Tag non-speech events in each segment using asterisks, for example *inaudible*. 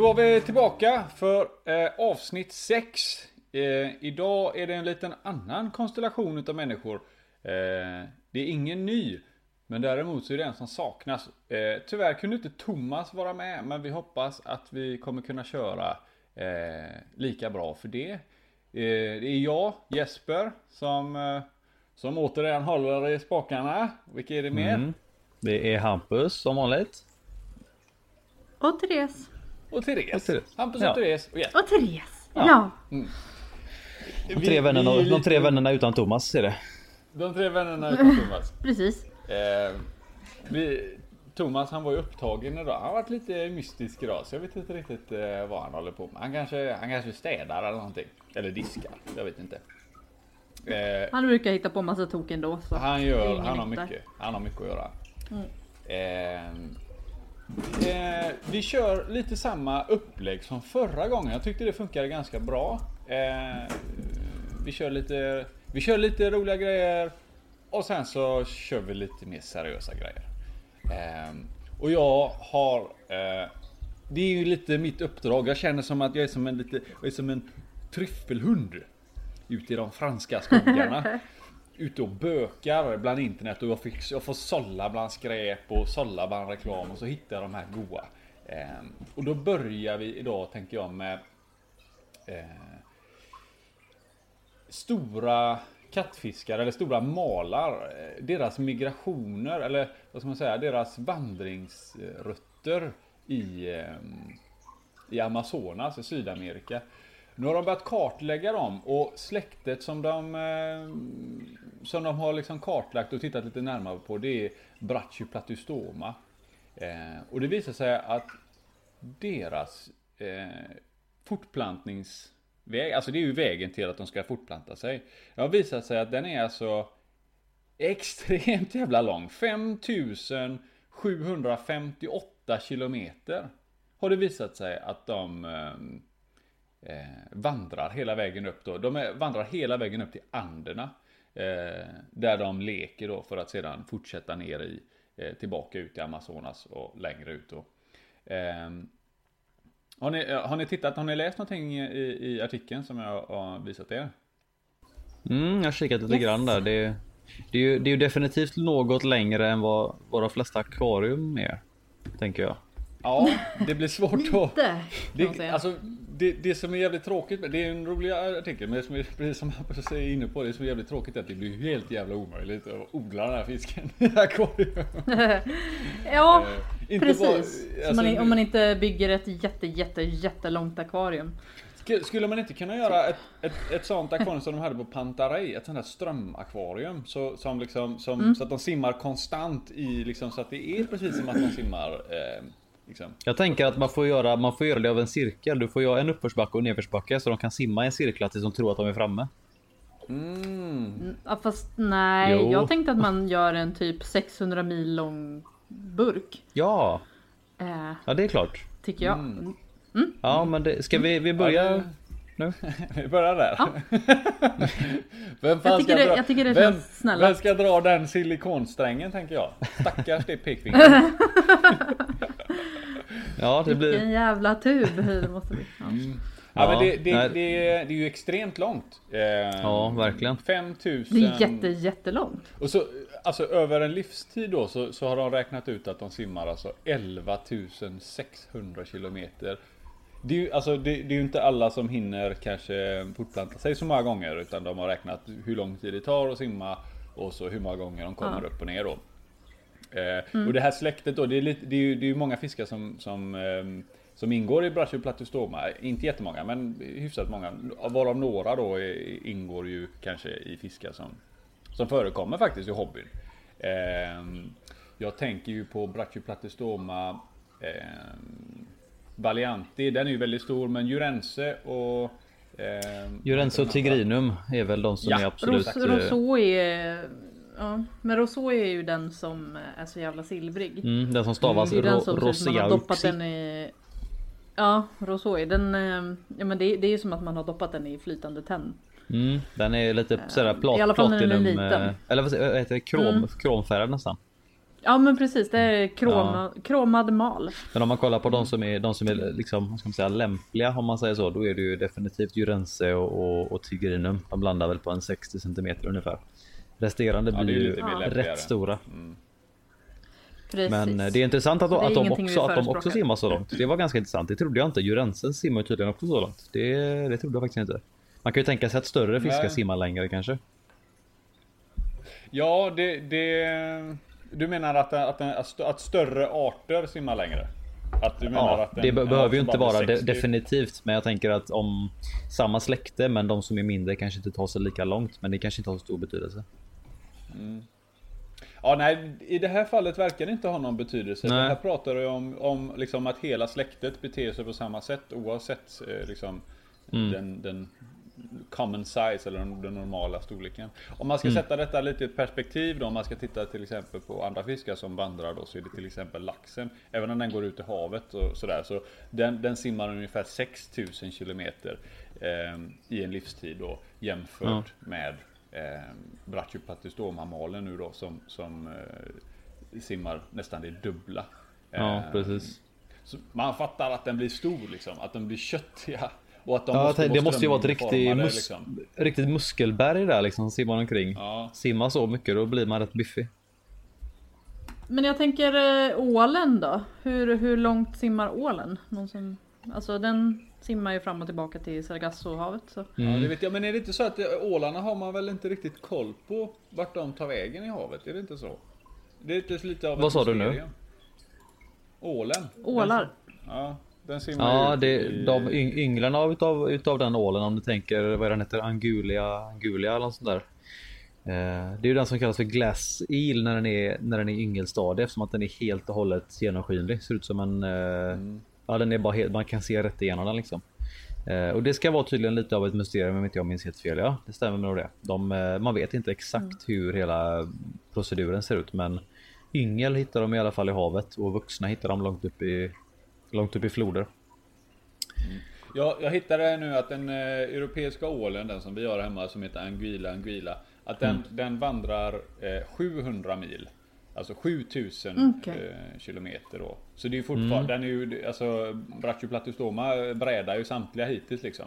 då var vi tillbaka för eh, avsnitt 6. Eh, idag är det en liten annan konstellation utav människor. Eh, det är ingen ny. Men däremot så är det en som saknas. Eh, tyvärr kunde inte Thomas vara med. Men vi hoppas att vi kommer kunna köra eh, lika bra för det. Eh, det är jag, Jesper, som, eh, som återigen håller i spakarna. Vilka är det mer? Mm. Det är Hampus som vanligt. Och Therese. Och Therese. Och Therese. Hampus Ja. och Therese. Och Jesper. Och Therese. Ja. De Vi- tre, vännerna, vi de tre vännerna utan Thomas är det. De tre vännerna utan Thomas. *laughs* precis. Eh, vi, Thomas han var ju upptagen idag. Han har varit lite mystisk idag så jag vet inte riktigt eh, vad han håller på med. Han kanske, han kanske städar eller någonting. Eller diskar. Jag vet inte. Eh, Han brukar hitta på massa tok ändå. Så han gör, han har mycket. Han har mycket att göra. Eh, eh, vi kör lite samma upplägg som förra gången. Jag tyckte det funkade ganska bra. Eh, vi kör lite, vi kör lite roliga grejer och sen så kör vi lite mer seriösa grejer. Eh, och jag har eh, det är ju lite mitt uppdrag. Jag känner som att jag är som en lite, jag är som en tryffelhund ute i de franska skogarna. *laughs* Ute och bökar bland internet och jag, fick, jag får sålla bland skräp och sålla bland reklam och så hittar jag de här goa. Eh, och då börjar vi idag tänker jag med eh, stora kattfiskar eller stora malar. Eh, deras migrationer eller vad ska man säga, deras vandringsrutter i, eh, i Amazonas i Sydamerika. Nu har de börjat kartlägga dem och släktet som de, eh, som de har liksom kartlagt och tittat lite närmare på det är Brachyplatystoma. Eh, och det visar sig att deras eh, fortplantningsväg, alltså det är ju vägen till att de ska fortplanta sig. Det har visat sig att den är alltså extremt jävla lång. 5758 kilometer har det visat sig att de eh, eh, vandrar hela vägen upp då. De är, vandrar hela vägen upp till Anderna. Eh, där de leker då för att sedan fortsätta ner i, eh, tillbaka ut i Amazonas och längre ut då. Ehm, har, ni, har ni tittat, har ni läst någonting i, i artikeln som jag har visat er? Mm, jag har kikat lite Yes. grann där. Det, det, är ju, det är ju definitivt något längre än vad våra flesta akvarium är. Tänker jag. Ja, det blir svårt att... Lite alltså, det, det som är jävligt tråkigt, det är en rolig artikel, men det som är, precis som Hampus är inne på, det som är jävligt tråkigt är att det blir helt jävla omöjligt att odla den här fisken i akvarium. *laughs* ja, Eh, precis. bara- Så alltså, man, om man inte bygger ett jätte, jätte, jättelångt akvarium. sk- Skulle man inte kunna göra ett, ett, ett sånt akvarium som de hade på Pantarei, ett sånt här strömakvarium, så, som liksom, som, Mm. så att de simmar konstant i, liksom, så att det är precis som att de simmar eh, liksom. Jag tänker att man får göra, man får göra det av en cirkel. Du får göra en uppförsbacke och en nedförsbacke så de kan simma i en cirkel tills de tror att de är framme. Mm. Ja, fast nej, Jo. jag tänkte att man gör en typ 600 mil lång burk. Ja, Eh, ja det är klart. tycker jag. Mm. Ja men det, ska vi, vi börja Ja, det- nu? *laughs* Vi börjar där. Ja. *laughs* vem fan Jag tycker ska det- dra, jag tycker det vem, känns snälla. Vem ska dra den silikonsträngen tänker jag? Stackars det pekfingret. *laughs* Ja det Vilken blir... jävla tub *laughs* det måste bli. Ja. Ja, men Ja, det, det, det, är- det är ju extremt långt. Eh, Ja, verkligen. 5000. Det är jätte, jättelångt. Och så, alltså över en livstid då så, så har de räknat ut att de simmar alltså 11 600 kilometer. Det är, ju, alltså, det, det är ju inte alla som hinner kanske fortplanta sig så många gånger utan de har räknat hur lång tid det tar att simma och så hur många gånger de kommer Ja. upp och ner då. Eh, Och det här släktet då, det är, lite, det är ju det är ju många fiskar som, som, ehm, som ingår i Brachyplatystoma. Inte jättemånga men hyfsat många. Varav några då är, ingår ju kanske i fiskar som, som förekommer faktiskt i hobbyn. Ehm, jag tänker ju på Brachyplatystoma ehm, Valianti, den är ju väldigt stor men Jurense och ehm, Jurense och Tigrinum är väl de som Ja, är absolut... Ros, eh, Rousseau är... Ja, men Rousseau är ju den som är så jävla silvrig. Mm, den som stavas den ro, som ser ut som man har doppat Rosiauxi. den i... Ja, Rousseau. Den, eh, ja, men det, det är ju som att man har doppat den i flytande tenn. Mm, den är lite sådär plat, I alla fall när den är platinum... liten. eh, Eller vad heter det? Krom, Mm. kromfärgad nästan. Ja men precis, det är kroma, kromad mal. Men om man kollar på de som är, de som är liksom, ska man säga, lämpliga om man säger så, då är det ju definitivt Jurense och, och, och Tigrinum. De landar väl på en 60 cm ungefär. Resterande Ja, blir ju rätt stora. Precis. Men eh, det är intressant att, det är att, de, också, att de också simmar så långt. Det var ganska intressant. Det trodde jag inte. Jurensen simmar ju tydligen också så långt. Det, det trodde jag faktiskt inte. Man kan ju tänka sig att större fiskar Nej. simmar längre kanske. Ja, det, det... Du menar att, att, att, att större arter simmar längre? Att du menar Ja, att en- det behöver ju inte vara de 60 definitivt. Men jag tänker att om samma släkte men de som är mindre kanske inte tar sig lika långt. Men det kanske inte har så stor betydelse. Ja, nej, i det här fallet verkar det inte ha någon betydelse. Nej. Det här pratar du om, om liksom att hela släktet beter sig på samma sätt oavsett eh, liksom, Mm. den, den common size eller den, normala storleken. Om man ska Mm. sätta detta lite i ett perspektiv då, om man ska titta till exempel på andra fiskar som vandrar då, så är det till exempel laxen. Även om den går ut i havet och sådär, så den, den simmar ungefär 6000 kilometer eh, i en livstid då, jämfört med eh, Brachypatystomamalen nu då som, som eh, simmar nästan det dubbla. Ja, Eh, precis. så man fattar att den blir stor liksom, att den blir köttiga. *laughs* Och att de Ja, måste det vara måste ju vara ett riktigt, mus liksom. riktigt muskelberg där liksom. som Simmar omkring. Ja. Simmar så mycket då blir man rätt biffig. Men jag tänker eh, ålen då? Hur, hur långt simmar ålen? Någon som, alltså den simmar ju fram och tillbaka till Sargassohavet. Så. Ja, Mm. det vet jag. Men är det inte så att eh, ålarna har man väl inte riktigt koll på vart de tar vägen i havet? Är det inte så? Det är inte lite av Vad sa du nu? Ålen. Ålar? Ja, den simmar Ja, det, i... de yng- ynglarna utav, utav den ålen om du tänker vad är den heter? Angulia, Angulia eller något sånt där. Eh, det är ju den som kallas för glass eel när den är, när den är i yngelstadie eftersom att den är helt och hållet genomskinlig. Ser ut som en... Eh, Ja den är bara helt, man kan se rätt igenom den liksom. Eh, och det ska vara tydligen lite av ett mysterium om inte jag minns helt fel. Ja, det stämmer nog det. De, eh, man vet inte exakt hur hela proceduren ser ut men yngel hittar de i alla fall i havet och vuxna hittar de långt upp i, långt upp i floder. Ja, jag hittade nu att den eh, europeiska ålen, den som vi har hemma som heter Anguilla Anguilla, att den, Mm. den vandrar eh, 700 mil. Alltså 7000 Okej. eh, kilometer då. Så det är ju fortfarande, den är ju, alltså Brachyplatystoma brädar ju samtliga hittills liksom.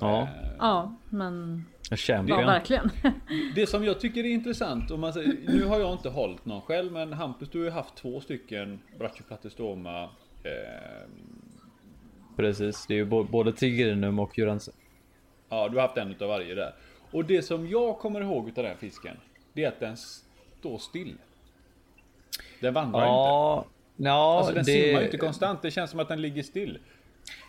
Ja, Eh, Ja, men ja, champion. verkligen. *laughs* Det som jag tycker är intressant, om man säger, nu har jag inte hållit någon själv, men Hampus du har ju haft två stycken Brachyplatystoma eh, Precis, det är ju både tigrinum och jurense. Ja, du har haft en utav varje där. Och det som jag kommer ihåg utav den fisken, det är att den står still. Den vandrar inte. Ja, ja Alltså den det, simmar inte konstant, det känns som att den ligger still.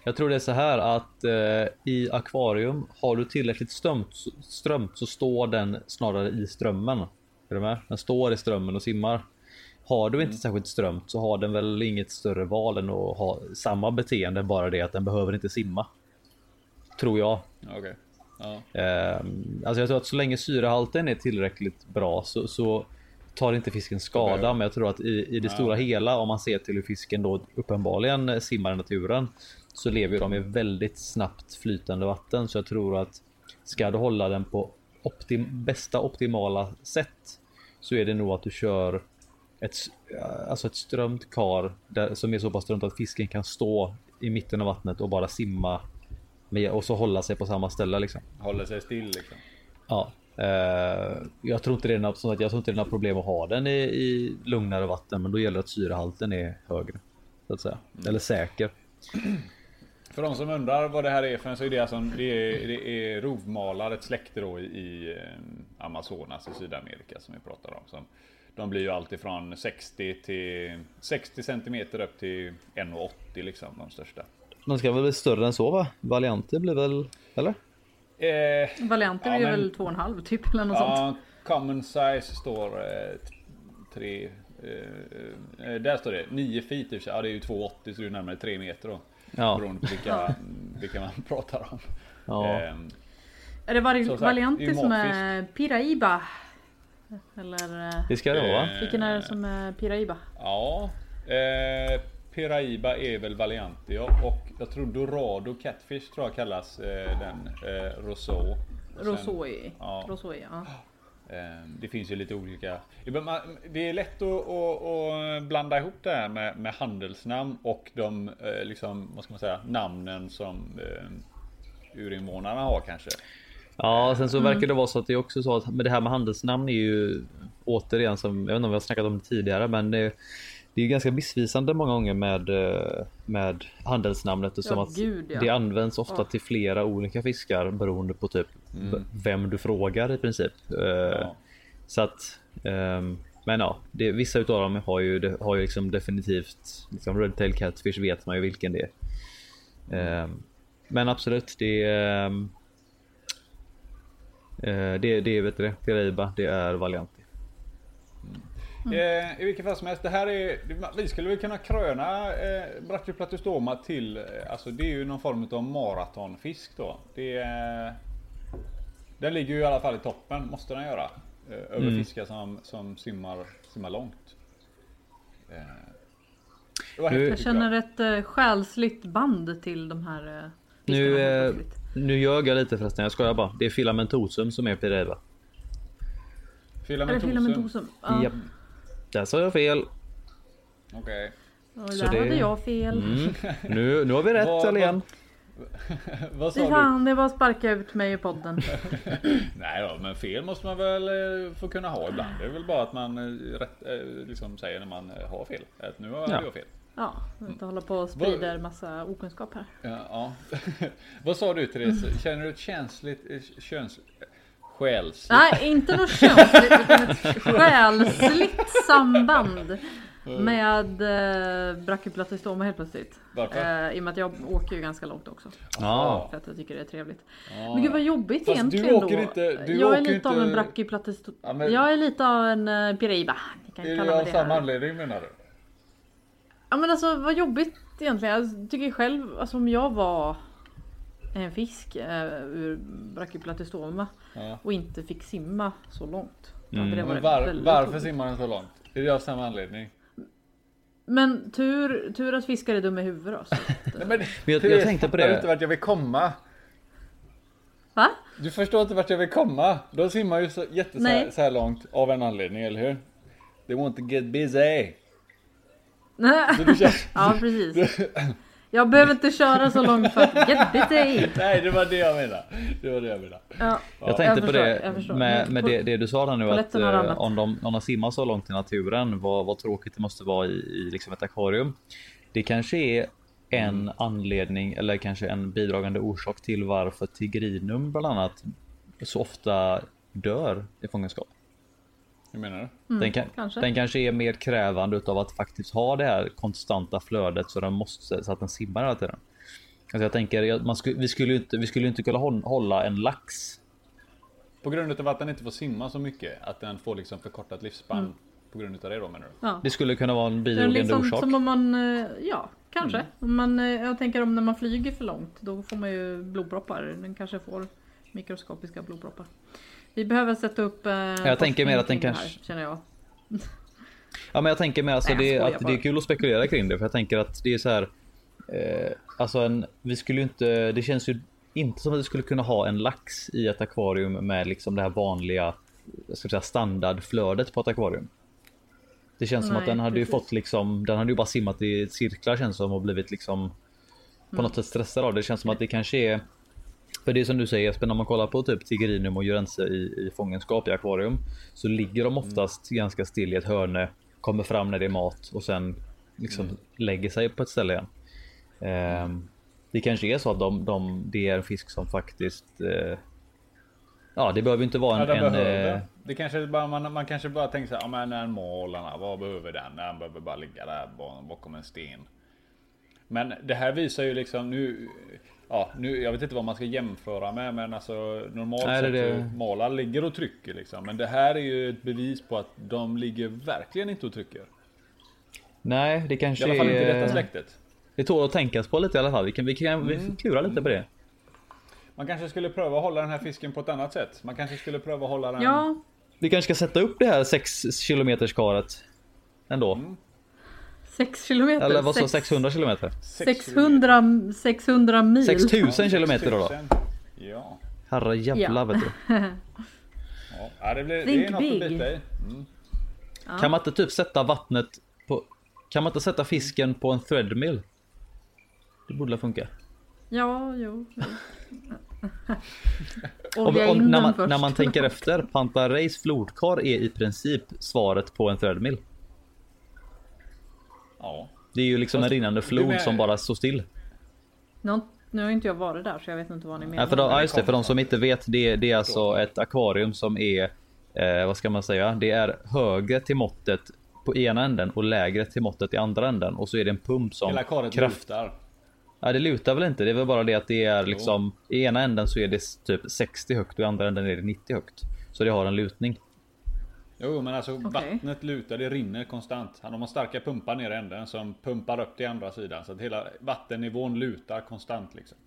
Jag tror det är så här att eh, i akvarium har du tillräckligt strömt, strömt så står den snarare i strömmen. Är du med? Den står i strömmen och simmar. Har du inte särskilt strömt så har den väl inget större val än att ha samma beteende, bara det att den behöver inte simma. Tror jag. Ja, Okej. Ja. Ehm, alltså jag tror att så länge syrehalten är tillräckligt bra så, så tar inte fisken skada. Men jag tror att i, i det stora hela, om man ser till hur fisken då uppenbarligen simmar i naturen, så lever de i väldigt snabbt flytande vatten. Så jag tror att ska du hålla den på optim, bästa optimala sätt så är det nog att du kör ett, alltså ett strömt kar där, som är så pass strömt att fisken kan stå i mitten av vattnet och bara simma med, och så hålla sig på samma ställe liksom. Håller sig still liksom. Ja, jag tror inte det är något, jag tror inte det är något problem att ha den i, i lugnare vatten, men då gäller det att syrehalten är högre. Så att säga. Eller säker. *clears throat* För de som undrar vad det här är för en så är det alltså det är, det är rovmalar, ett släkte då i, eh, Amazonas i Sydamerika som vi pratar om. Som, de blir ju alltifrån 60 till 60 centimeter upp till 1,80 liksom de största. De ska väl bli större än så va? Valiante blir väl, eller? Eh, Varianter Ja, är men- väl 2,5 typ eller något sånt. Ja, common size står eh, tre... Eh, eh, där står det 9 feet i och. Ja det är ju 2,80 så det är närmare 3 meter då. Ja. Beroende på vilka, vilka man *laughs* pratar om. Ja. Ehm, Är det Varianti ju som är Piraiba? Eller eh, Det ska det vara va? vilken är det som är Piraiba? ja. Piraiba är väl Valianti ja. Och jag tror Dorado Catfish tror jag kallas eh, den. Eh, Rousseau. Rosoi. ja. Rosoi ja. Eh, Det finns ju lite olika. Det är lätt att, att, att blanda ihop det här med, med handelsnamn och de eh, liksom, vad ska man säga, namnen som eh, urinvånarna har kanske. Ja, sen så verkar det vara så att det är också så att med det här med handelsnamn är ju återigen som jag vet inte om vi har snackat om det tidigare, men det, det är ganska missvisande många gånger med, eh, med handelsnamnet och som Ja, att gud, ja. det används ofta Ja. till flera olika fiskar beroende på typ v- vem du frågar i princip. Eh, Ja. Så att ehm, men ja, det, vissa utav dem har ju, har ju liksom definitivt liksom Redtail Catfish vet man ju vilken det är. Ehm, men absolut, det är ehm, eh, det, det är vet du det, Piraiba, det är Valianti. Eh, I vilket fall som helst, det här är, vi skulle väl kunna kröna eh, Brachyplatystoma till, eh, alltså det är ju någon form av maratonfisk då. Det är, den ligger ju i alla fall i toppen, måste den göra. Eh, över fiskar som, som simmar, simmar långt. Eh, Nu- Jag känner ett uh, själsligt band till de här uh, Nu, eh, nu ljög jag lite förresten, jag skojar bara. Det är filamentosum som är Piraiba. jag. Är det Filamentosum. filamentosum? Ja. Japp. Där sa jag fel. Okej. Och Så där det- hade jag fel. Mm. *laughs* Nu, nu har vi rätt Vad- igen. *laughs* Vad sa du? fan, det var att sparka ut mig i podden. *laughs* Nej då, men fel måste man väl eh, få kunna ha ibland. Det är väl bara att man eh, rätt, eh, liksom säger när man har fel. Att nu har Ja. jag fel. Ja, inte hålla på och sprider massa okunskap här. Ja, ja. Vad sa du Therese? Känner du ett känsligt köns... Själsligt? Nej, inte något könsligt utan ett själsligt samband med eh, Brachyplatystoma helt plötsligt. Varför? Eh, I och med att jag åker ju ganska långt också. Ja. För att jag tycker det är trevligt. Ja. Men gud vad jobbigt Fast du egentligen åker då. inte- du jag är åker lite av inte- en Brachyplatystoma. Ja, men- Jag är lite av en uh, Piraiba. Ni kan Är kalla det av det samma här. anledning menar du? Ja men alltså vad jobbigt egentligen. Jag tycker själv, alltså om jag var en fisk eh, ur Brachyplatystoma Ja. och inte fick simma så långt. Mm. det var, varför jobbigt. simmar den så långt? Är det av samma anledning? Men tur, tur att fiskar är dumma i huvudet då. Så att, *laughs* eh, Nej, men, Men jag, jag tänkte på fattar du det. inte vart jag vill komma? Va? Du förstår inte vart jag vill komma? De simmar ju så, jätte, så, här, Nej. så här långt av en anledning, eller hur? They want to get busy. Nej. *laughs* Ja precis. *laughs* Jag behöver inte köra så långt för att get busy. nej, det var det jag menade. Det var det jag menade. Ja. Jag tänkte på förstår, det jag med, Men med det, det du sa där nu att eh, om de, om de simmar så långt i naturen, vad, vad tråkigt det måste vara i, i liksom ett akvarium. Det kanske är en Mm. anledning eller kanske en bidragande orsak till varför tigrinum bland annat så ofta dör i fångenskap. Hur menar du? den, kan, Mm, kanske. den kanske är mer krävande utav att faktiskt ha det här konstanta flödet så den måste så att den simmar hela tiden. Alltså jag tänker, man skulle, vi skulle ju inte, vi skulle inte kunna hå- hålla en lax På grund av att den inte får simma så mycket, att den får liksom förkortat livsspann. På grund av det då menar du? Ja. Det skulle kunna vara en bidragande liksom orsak. som om man, eh, ja kanske. Mm. Om man, eh, jag tänker om när man flyger för långt, då får man ju blodproppar. Den kanske får mikroskopiska blodproppar. Vi behöver sätta upp eh, Jag tänker mer att den det kanske- här, känner jag. *laughs* Ja men jag tänker mer alltså Nej, det, att det bara. är kul att spekulera kring det för jag tänker att det är så här. Eh, alltså en, vi skulle ju inte, det känns ju inte som att vi skulle kunna ha en lax i ett akvarium med liksom det här vanliga jag ska säga, standardflödet på ett akvarium. Det känns som Nej, att den hade precis. ju fått liksom, den hade ju bara simmat i cirklar känns som och blivit liksom på Mm. något sätt stressad av det. Det känns som att det kanske är för det är som du säger Jesper, när man kollar på typ tigrinum och jurense i, i fångenskap i akvarium så ligger de oftast ganska still i ett hörne, kommer fram när det är mat och sen liksom lägger sig på ett ställe igen. Ehm, det kanske är så att de, de, det är en fisk som faktiskt eh, Ja, det behöver inte vara Ja, en, den en behöver. eh, Det kanske bara, man, man kanske bara tänker så här, ja men en målarna, vad behöver den? Den behöver bara ligga där bak- bakom en sten. Men det här visar ju liksom nu, ja nu, jag vet inte vad man ska jämföra med men alltså normalt Nej, sett det är målar ligger och trycker liksom. Men det här är ju ett bevis på att de ligger verkligen inte och trycker. Nej, det I kanske alla fall inte i är... detta släktet. Det tål att tänkas på lite i alla fall. Vi kan, vi kan vi får klura lite på det. Man kanske skulle pröva att hålla den här fisken på ett annat sätt. Man kanske skulle pröva att hålla den. Ja, Vi kanske ska sätta upp det här 6 km karet. Ändå. 6 kilometer. Eller vad så, Sex- 600 kilometer? 600, 600 mil. 6000 kilometer då. då. 6000. Ja. Herre jävlar Ja. vet du. *laughs* ja. Ja, det, blir, det är något big. att bita i. Mm. Kan man inte typ sätta vattnet på... Kan man inte sätta fisken på en threadmill? Det borde väl funka. Ja, jo. Om, om, när, man, när man tänker efter, Pantareis flodkar är i princip svaret på en threadmill. Ja. Det är ju liksom en rinnande flod som bara står still. Nu, nu har inte jag varit där så jag vet inte vad ni menar. Ja, för, de, ja, just det, för de som inte vet, det, det är alltså ett akvarium som är, eh, vad ska man säga, det är högre till måttet på ena änden och lägre till måttet i andra änden och så är det en pump som Hela karet kraft... lutar. Ja, det lutar väl inte, det är väl bara det att det är liksom, i ena änden så är det typ 60 högt och i andra änden är det 90 högt. Så det har en lutning. Jo, men alltså Okej. vattnet lutar, det rinner konstant. De har starka pumpar ner i änden som pumpar upp till andra sidan. Så att hela vattennivån lutar konstant liksom.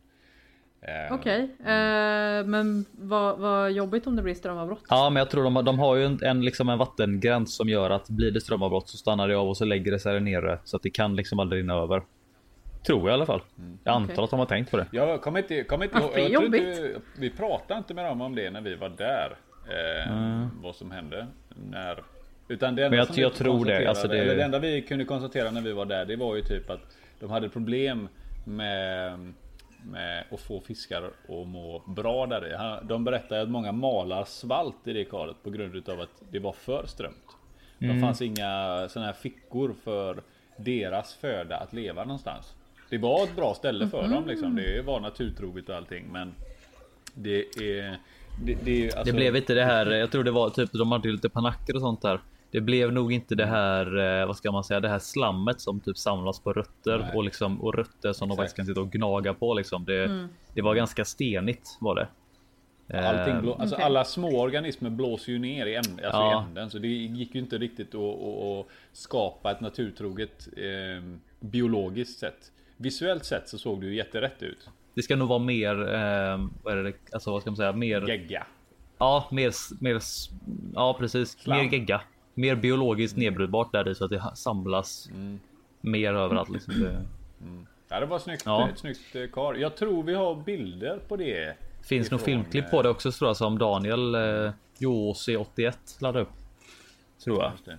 Eh, Okej, eh, men vad, vad jobbigt om det blir strömavbrott. Ja, men jag tror de, de har ju en, en, liksom en vattengräns som gör att blir det strömavbrott så stannar det av och så lägger det sig där nere så att det kan liksom aldrig rinna över. Tror jag i alla fall. Jag antar Okej. att de har tänkt på det. Jag kommer inte, kommer inte Ah, ihåg. det är jag. Inte, vi pratade inte med dem om det när vi var där. Eh, Mm. Vad som hände. När, utan det enda Men jag- jag tror det, alltså det- Eller det enda vi kunde konstatera när vi var där. Det var ju typ att de hade problem med, med att få fiskar att må bra där i. De berättade att många malar svalt i det karet på grund utav att det var för strömt. Det Mm. fanns inga sådana här fickor för deras föda att leva någonstans. Det var ett bra ställe för dem liksom. Det var naturtroget och allting men det är... Det, det, är, alltså, Det blev inte det här, jag tror det var typ de hade ju lite panacker och sånt där. Det blev nog inte det här, eh, vad ska man säga, det här slammet som typ samlas på rötter Nej. och liksom och rötter som de Exakt. faktiskt kan sitta och gnaga på liksom. Det, Mm. det var ganska stenigt var det. Allting Eh, blå, alltså Okej. alla små organismer blåser ju ner i, änd, alltså Ja. i änden. Så det gick ju inte riktigt att, att, att skapa ett naturtroget eh, biologiskt sätt. Visuellt sett så såg det ju jätterätt ut. Det ska nog vara mer, eh, vad är det, alltså vad ska man säga, mer, Gegga. ja, mer, mer, ja precis, Slam. mer gegga. Mer biologiskt nedbrytbart där i så att det samlas Mm. mer överallt. Liksom. Det Ja det var snyggt, Ja. ett snyggt eh, kar. Jag tror vi har bilder på det. finns nog filmklipp eh, på det också tror jag som Daniel eh, Josi81 laddade upp. Tror jag. Just det.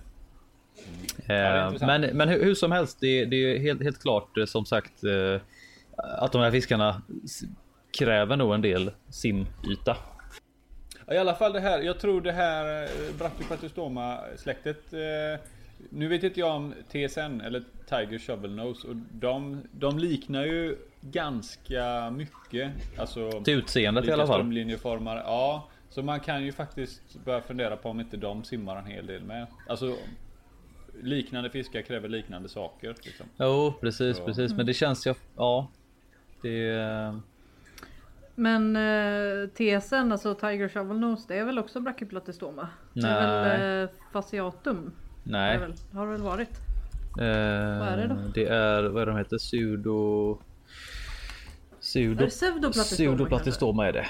Eh, intressant. men, men hur, hur som helst, det, det är helt, helt klart eh, som sagt eh, att de här fiskarna kräver nog en del simyta. I alla fall det här, jag tror det här eh, Brachypatystoma släktet eh, Nu vet inte jag om TSN eller Tiger Shovel Nose och de, de liknar ju ganska mycket Alltså Till utseendet i alla fall. strömlinjeformar, ja Så man kan ju faktiskt börja fundera på om inte de simmar en hel del med Alltså Liknande fiskar kräver liknande saker liksom. Jo, precis, Så. precis. Men det känns ju, ja. Det, Men eh, TSN, alltså Tiger Shovel Nose, det är väl också Brachyplatystoma? Det är Nej. väl eh, fasciatum? nej. Är det väl, har det väl varit? Eh, är det då? Det är, vad är de heter? Pseudo... Är Pseudo... pseudoplatystoma? Pseudoplatystoma är det.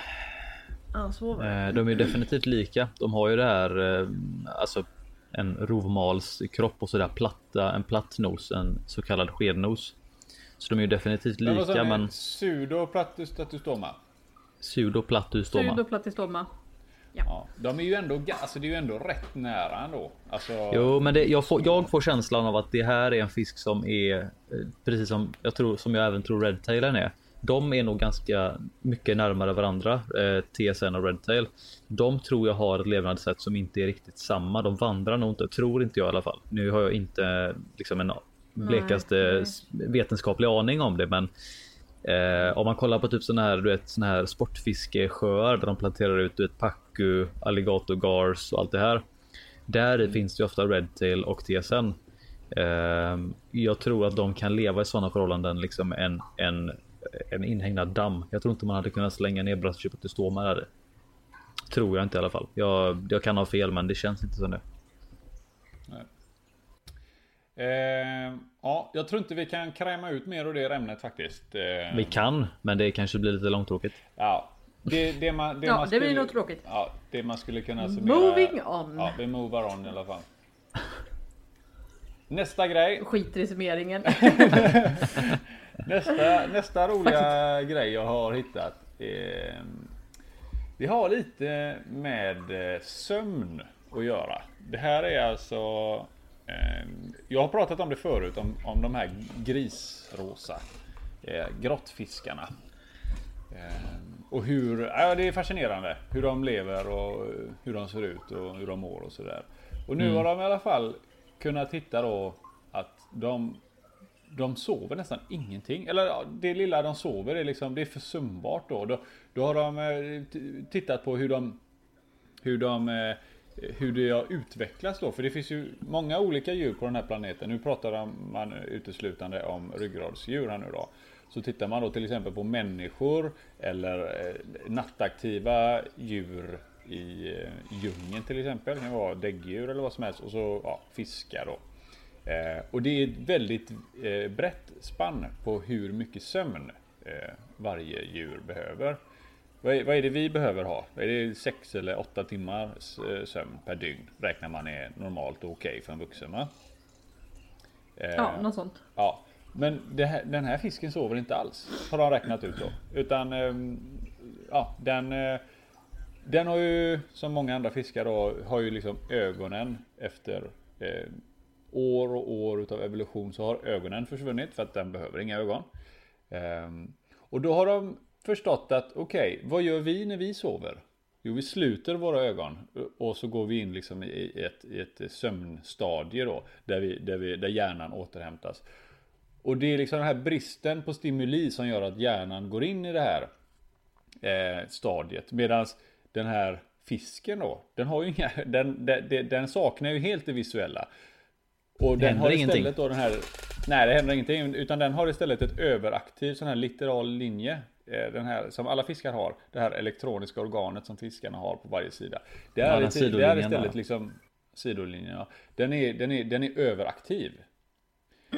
Ja, så var det. Eh, De är definitivt lika. De har ju det här, eh, alltså en rovmalskropp och sådär platta, en platt nos, en så kallad skednos. Så de är ju definitivt Men lika ni? men Pseudoplatystoma pseudoplatystoma. Pseudoplatystoma. Ja, de är ju ändå, alltså det är ju ändå rätt nära ändå. Alltså, Jo, men det, jag, får, jag får känslan av att det här är en fisk som är eh, precis som jag tror som jag även tror redtailen är. De är nog ganska mycket närmare varandra, eh, TSN och redtail. De tror jag har ett levnadssätt som inte är riktigt samma. De vandrar nog inte, tror inte jag i alla fall. Nu har jag inte liksom en blekaste nej. vetenskaplig aning om det, men Eh, om man kollar på typ såna här, du vet, såna här sportfiskesjöar där de planterar ut du vet, pacu, alligator gars och allt det här. Där i finns det ofta redtail och TSN. Eh, jag tror att de kan leva i sådana förhållanden liksom en, en, en inhägnad damm. Jag tror inte man hade kunnat slänga ner bröstköpet där. Tror jag inte i alla fall. Jag, jag kan ha fel men det känns inte som det. Eh, ja, jag tror inte vi kan kräma ut mer ur det ämnet faktiskt. Eh, Vi kan, men det kanske blir lite långtråkigt. Ja, det, det man, det Ja, man det blir skulle- nog tråkigt. Ja, det man skulle kunna summera. Moving on. Ja, vi movar on i alla fall. Nästa grej. Skiter i summeringen. *laughs* Nästa, nästa roliga grej jag har hittat. Eh, Det har lite med eh, sömn att göra. Det här är alltså... Eh, jag har pratat om det förut, om, om de här grisrosa eh, grottfiskarna. Eh, och hur, ja det är fascinerande hur de lever och hur de ser ut och hur de mår och sådär. Och nu mm. har de i alla fall kunnat hitta då att de de sover nästan ingenting. Eller det lilla de sover är liksom, det är försumbart då. Då, då har de eh, tittat på hur de hur de eh, hur det har utvecklats då. För det finns ju många olika djur på den här planeten. Nu pratar man uteslutande om ryggradsdjur här nu då. Så tittar man då till exempel på människor eller eh, nattaktiva djur i eh, djungeln till exempel. Det kan vara däggdjur eller vad som helst. Och så ja, fiskar då. Eh, och det är ett väldigt eh, brett spann på hur mycket sömn eh, varje djur behöver. Vad är, vad är, det vi behöver ha? Är det 6 eller 8 timmar eh, sömn per dygn? Räknar man är normalt och okej okay för en vuxen va? Eh, ja, något sånt. Ja, men här, den här fisken sover inte alls. Har de räknat ut då. Utan ehm, ja, den eh, den har ju som många andra fiskar då har ju liksom ögonen efter eh, år och år utav evolution så har ögonen försvunnit för att den behöver inga ögon. Ehm, och då har de förstått att okej, okay, vad gör vi när vi sover? Jo, vi sluter våra ögon och så går vi in liksom i ett, i ett sömnstadie då där, vi, där, vi, där hjärnan återhämtas. Och det är liksom den här bristen på stimuli som gör att hjärnan går in i det här eh, stadiet. Medan den här fisken då, den har ju inga, *laughs* den, den, den saknar ju helt det visuella. Och den har istället ingenting. då den här Nej det händer ingenting utan den har istället ett överaktiv sån här litteral linje eh, Den här som alla fiskar har Det här elektroniska organet som fiskarna har på varje sida. Det är, ja, det är istället liksom Sidolinjen ja. den, är, den, är, den är överaktiv.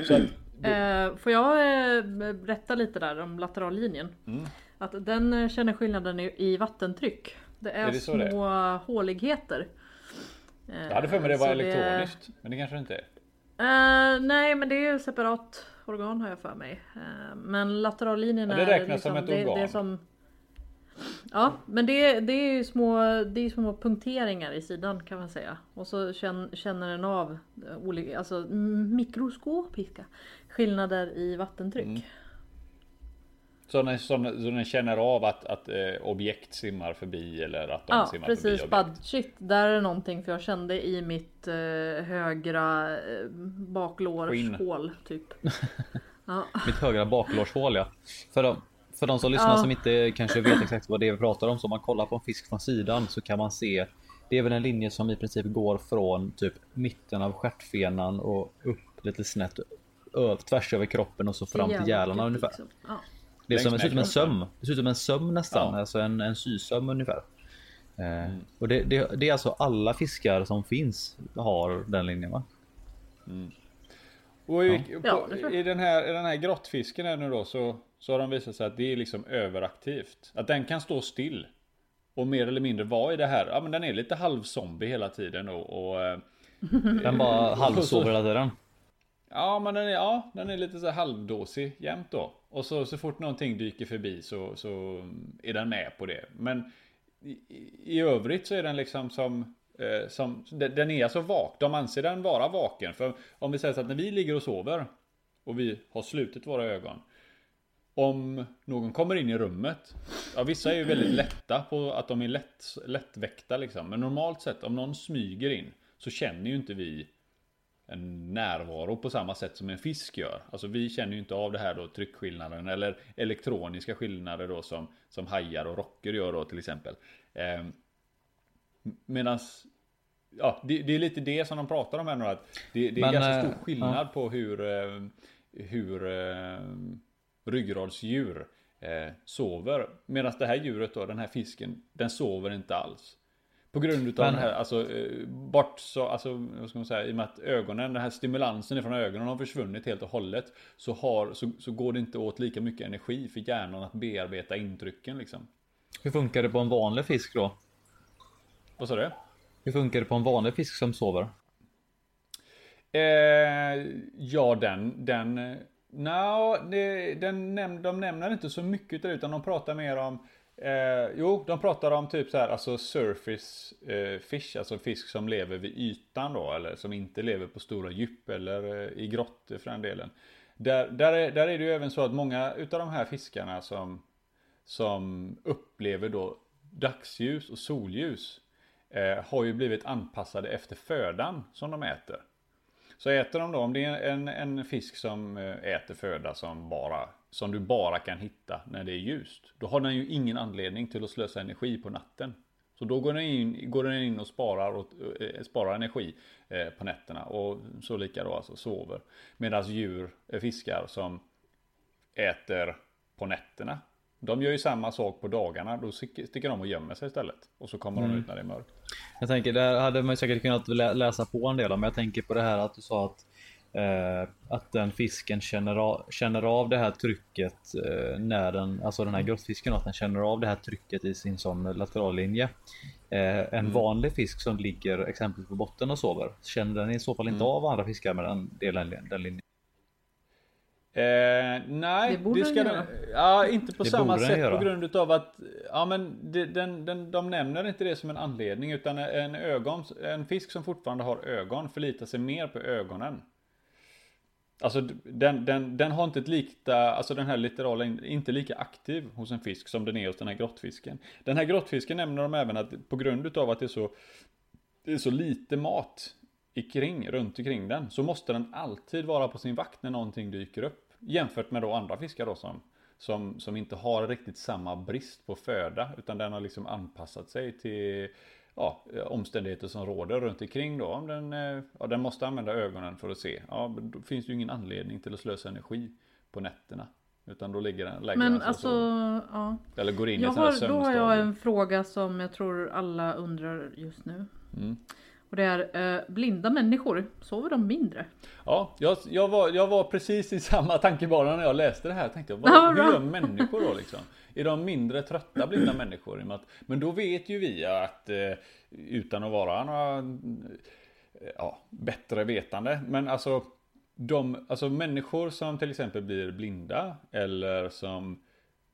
Så att, *clears throat* eh, Får jag eh, berätta lite där om laterallinjen? Mm. Att den eh, känner skillnaden i, vattentryck. Det är, är det små håligheter. Jag hade för mig det var elektroniskt det... Men det kanske det inte är. Uh, nej men det är ju separat organ har jag för mig. Uh, men laterallinjen ja, det räknas liksom, som ett det, organ. Det som, ja men det, det är ju små, det är små punkteringar i sidan kan man säga. Och så känner, känner den av olika, alltså mikroskopiska skillnader i vattentryck. Mm. Så den, känner av att, att eh, objekt simmar förbi eller att de ja, simmar precis, förbi objekt? shit, där är någonting för jag kände i mitt eh, högra eh, baklårshål typ. *laughs* ja. Mitt högra baklårshål ja. För de, för de som lyssnar ja. som inte kanske vet exakt vad det är vi pratar om, så om man kollar på en fisk från sidan så kan man se det är väl en linje som i princip går från typ mitten av stjärtfenan och upp lite snett tvärs över kroppen och så fram till gälarna ungefär. Liksom. Ja. Det är som, det ser ut som en söm. Det ser ut som en söm nästan. Ja. Alltså en, en sysöm ungefär. Eh, mm. Och det, det, det, är alltså alla fiskar som finns har den linjen va? Mm. Och i, ja. på, i, den här, i den här grottfisken här nu då så, så har de visat sig att det är liksom överaktivt. Att den kan stå still. Och mer eller mindre vara i det här. Ja men den är lite halvzombie hela tiden och, och eh, Den bara *laughs* halvsover hela tiden. Ja men den är, ja, den är lite så halvdåsig jämt då. Och så, så fort någonting dyker förbi så, så är den med på det. Men i, i övrigt så är den liksom som, eh, som den är alltså vak. De anser den vara vaken. För om vi säger så att när vi ligger och sover och vi har slutit våra ögon. Om någon kommer in i rummet. Ja vissa är ju väldigt lätta på att de är lätt, lättväckta liksom. Men normalt sett om någon smyger in så känner ju inte vi en närvaro på samma sätt som en fisk gör. Alltså vi känner ju inte av det här då tryckskillnaden eller elektroniska skillnader då som, som hajar och rocker gör då till exempel. Eh, Medan Ja, det, det, är lite det som de pratar om här nu att det, det är Men, ganska stor eh, skillnad ja. på hur eh, Hur eh, Ryggradsdjur eh, Sover Medan det här djuret då, den här fisken Den sover inte alls på grund utav Men, den här, alltså eh, bort så, alltså vad ska man säga, i och med att ögonen, den här stimulansen från ögonen har försvunnit helt och hållet. Så, har, så, så går det inte åt lika mycket energi för hjärnan att bearbeta intrycken liksom. Hur funkar det på en vanlig fisk då? Vad sa du? Hur funkar det på en vanlig fisk som sover? Eh, ja den, den, no, det, den de nämner inte så mycket utan de pratar mer om Eh, jo, de pratar om typ så här, alltså surface eh, fish, alltså fisk som lever vid ytan då, eller som inte lever på stora djup eller eh, i grottor för den delen. Där, där, är, där är det ju även så att många utav de här fiskarna som, som upplever då dagsljus och solljus eh, har ju blivit anpassade efter födan som de äter. Så äter de då, om det är en, en fisk som eh, äter föda som, bara, som du bara kan hitta när det är ljust. Då har den ju ingen anledning till att slösa energi på natten. Så då går den in, går den in och sparar, och, eh, sparar energi eh, på nätterna och så lika då alltså sover. Medan djur, eh, fiskar som äter på nätterna. De gör ju samma sak på dagarna. Då sticker de och gömmer sig istället. Och så kommer mm. de ut när det är mörkt. Jag tänker, där hade man säkert kunnat läsa på en del om. Men jag tänker på det här att du sa att att den fisken känner av, känner av det här trycket eh, när den, alltså den här mm. grottfisken, att den känner av det här trycket i sin sån laterallinje. Eh, en mm. vanlig fisk som ligger exempelvis på botten och sover, känner den i så fall inte mm. av andra fiskar med den, den, den linjen? Eh, nej, det, det ska den, ja, inte på det samma sätt på grund utav att ja, men det, den, den, de nämner inte det som en anledning utan en, ögon, en fisk som fortfarande har ögon förlitar sig mer på ögonen. Alltså den, den, den har inte ett likta, alltså den här litterala inte lika aktiv hos en fisk som den är hos den här grottfisken. Den här grottfisken nämner de även att på grund utav att det är så, det är så lite mat i kring, runt omkring den så måste den alltid vara på sin vakt när någonting dyker upp. Jämfört med då andra fiskar då som, som, som inte har riktigt samma brist på föda utan den har liksom anpassat sig till ja, omständigheter som råder runt omkring då. Om den, eh, ja, den måste använda ögonen för att se. Ja, då finns det ju ingen anledning till att slösa energi på nätterna. Utan då ligger den, lägger Men den alltså, ja. Eller går in jag i har, Då har jag en fråga som jag tror alla undrar just nu. Mm. Och det är eh, blinda människor, sover de mindre? Ja, jag, jag, var, jag var precis i samma tankebana när jag läste det här. Jag tänkte, vad, hur gör människor då liksom? Är de mindre trötta blinda människor? Men då vet ju vi att eh, utan att vara några eh, ja, bättre vetande. Men alltså, de, alltså människor som till exempel blir blinda eller som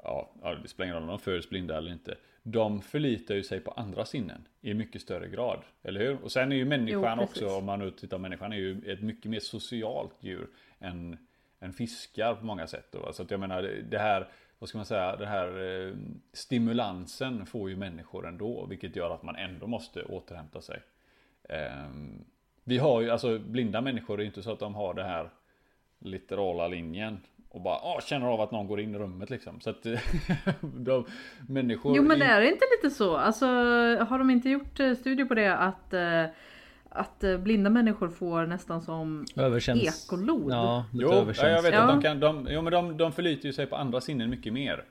ja, det spelar ingen roll om de föds blinda eller inte. De förlitar ju sig på andra sinnen i mycket större grad. Eller hur? Och sen är ju människan jo, också, om man nu tittar på människan, är ju ett mycket mer socialt djur än, än fiskar på många sätt. Då. Så att jag menar, det här vad ska man säga, den här eh, stimulansen får ju människor ändå, vilket gör att man ändå måste återhämta sig. Eh, vi har ju, alltså blinda människor är ju inte så att de har det här litterala linjen och bara åh, känner av att någon går in i rummet liksom. Så att *laughs* de människor... Jo men det är inte lite så? Alltså har de inte gjort eh, studier på det att eh, att eh, blinda människor får nästan som Överkänns... ekolod. Ja, lite jo, överkänns. jag vet ja. att de kan, de, jo, men de, de förlitar ju sig på andra sinnen mycket mer.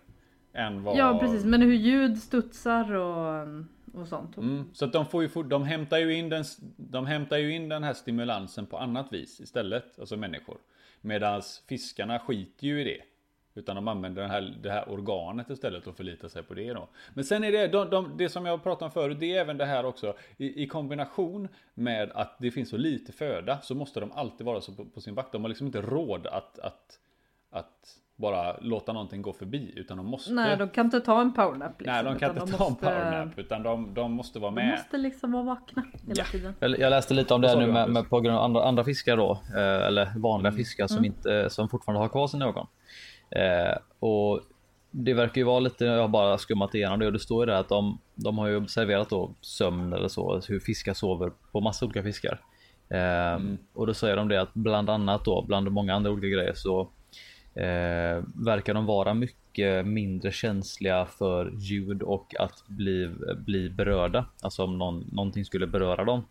Än vad... Ja precis, men hur ljud studsar och, och sånt. Mm, så att de får ju, de hämtar ju in den, de hämtar ju in den här stimulansen på annat vis istället, alltså människor. Medan fiskarna skiter ju i det. Utan de använder den här, det här organet istället och förlitar sig på det då. Men sen är det, de, de, det som jag pratade om förut, det är även det här också. I, I, kombination med att det finns så lite föda så måste de alltid vara så på, på sin vakt. De har liksom inte råd att, att, att bara låta någonting gå förbi. Utan de måste... Nej, de kan inte ta en powernap. Liksom, Nej, de kan inte ta måste... en powernap. Utan de, de måste vara med. De måste liksom vara vakna hela ja. tiden. Jag läste lite om det nu med, med, på grund av andra, andra fiskar då. Eh, eller vanliga mm. fiskar som, mm. inte, som fortfarande har kvar sina ögon. Eh, och det verkar ju vara lite, jag har bara skummat igenom det och det står ju där att de, de har ju observerat då sömn eller så, hur fiskar sover på massa olika fiskar. Eh, mm. Och då säger de det att bland annat då, bland många andra olika grejer så eh, verkar de vara mycket mindre känsliga för ljud och att bli, bli berörda. Alltså om någon, någonting skulle beröra dem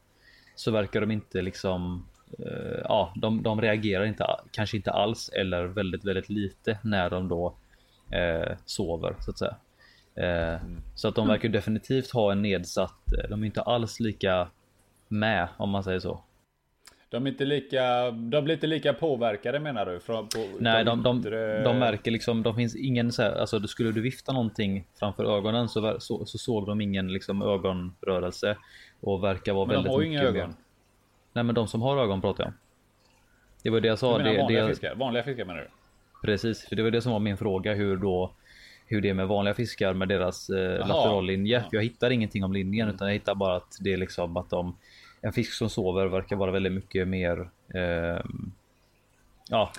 så verkar de inte liksom ja, de, de reagerar inte, kanske inte alls eller väldigt, väldigt lite när de då eh, sover så att säga. Eh, mm. Så att de verkar definitivt ha en nedsatt, eh, de är inte alls lika med om man säger så. De är inte lika, de blir inte lika påverkade menar du? Från, på, Nej, de, de, de, de, märker liksom, de finns ingen så här, alltså skulle du vifta någonting framför ögonen så, så, så såg de ingen liksom ögonrörelse och verkar vara Men väldigt de har ju inga ögon. Nej men de som har ögon pratar jag om. Det var det jag sa. Du menar det, vanliga, det... Fiskar? vanliga fiskar menar du? Precis, för det var det som var min fråga hur då hur det är med vanliga fiskar med deras eh, laterallinje. Jag hittar ingenting om linjen utan jag hittar bara att det är liksom att de en fisk som sover verkar vara väldigt mycket mer eh, Ja,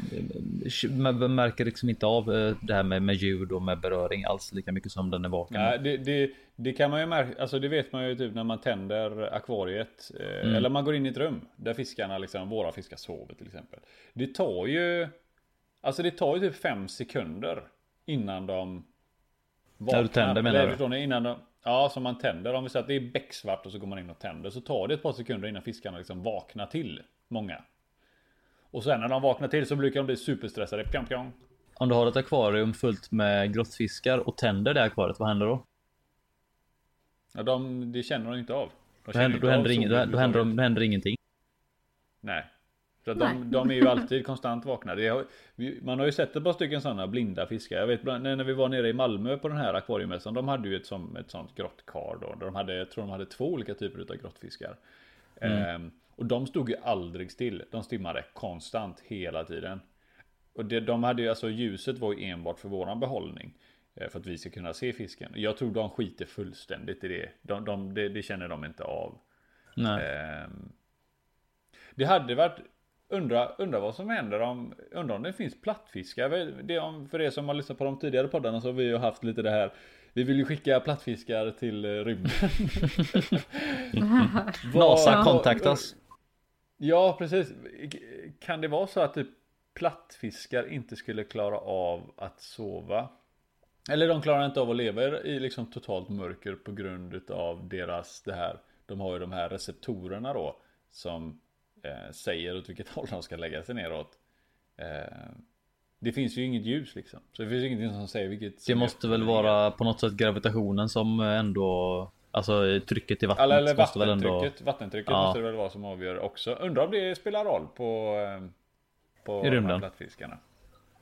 man märker liksom inte av eh, det här med, med ljud och med beröring alls lika mycket som den är vaken. Ja, det, det, det, kan man ju märka, alltså det vet man ju typ när man tänder akvariet. Eh, mm. Eller man går in i ett rum där fiskarna, liksom, våra fiskar sover till exempel. Det tar ju, alltså det tar ju typ fem sekunder innan de vaknar. När du tänder menar du? Innan de, ja, som man tänder. Om vi säger att det är becksvart och så går man in och tänder. Så tar det ett par sekunder innan fiskarna liksom vaknar till. Många. Och sen när de vaknar till så brukar de bli superstressade. Pjong, pjong. Om du har ett akvarium fullt med grottfiskar och tänder det akvariet, vad händer då? Ja, de, det känner de inte av. De då händer, då, händer ing, då, då, händer, då händer ingenting. Nej. För att de, de, är ju alltid konstant vakna. Har, man har ju sett ett par stycken sådana blinda fiskar. Jag vet när vi var nere i Malmö på den här akvariemässan. De hade ju ett, som, ett sånt grottkar då. Där de hade, jag tror de hade två olika typer av grottfiskar. Mm. Ehm, och de stod ju aldrig still. De stimmade konstant hela tiden. Och det, de hade ju alltså ljuset var ju enbart för våran behållning. Eh, för att vi ska kunna se fisken. Jag tror de skiter fullständigt i det. De, de, det, det känner de inte av. Ehm, det hade varit Undra, undra vad som händer om, undra om det finns plattfiskar. Det om, för er som har lyssnat på de tidigare poddarna så har vi ju haft lite det här. Vi vill ju skicka plattfiskar till eh, rymden. *laughs* *laughs* NASA kontaktas. Ja, precis. Kan det vara så att typ plattfiskar inte skulle klara av att sova? Eller de klarar inte av att leva i liksom totalt mörker på grund av deras det här. De har ju de här receptorerna då som eh, säger åt vilket *laughs* håll de ska lägga sig neråt. Eh, det finns ju inget ljus liksom. Så det finns ingenting som säger vilket. Det måste väl vara på något sätt gravitationen som ändå Alltså trycket i vattnet eller, eller måste vattentrycket, väl ändå... Vattentrycket ja. måste det väl vara som avgör också. Undrar om det spelar roll på... Eh, på I rymden? Plattfiskarna.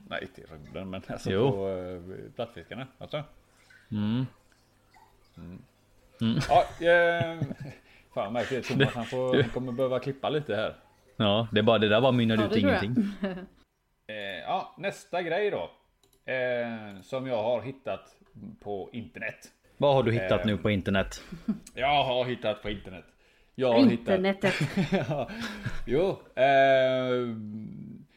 Nej, inte i rymden men alltså jo. på uh, plattfiskarna. Alltså. Mm. Mm. Mm. Ja, eh, fan märker det. Thomas han, får, han kommer behöva klippa lite här. Ja, det, är bara, det där bara mynnade ja, ut ingenting. *laughs* eh, ja, nästa grej då. Eh, som jag har hittat på internet. Vad har du hittat eh, nu på internet? Jag har hittat på internet. Jag har Internetet. *laughs* Hittat... jo. Eh,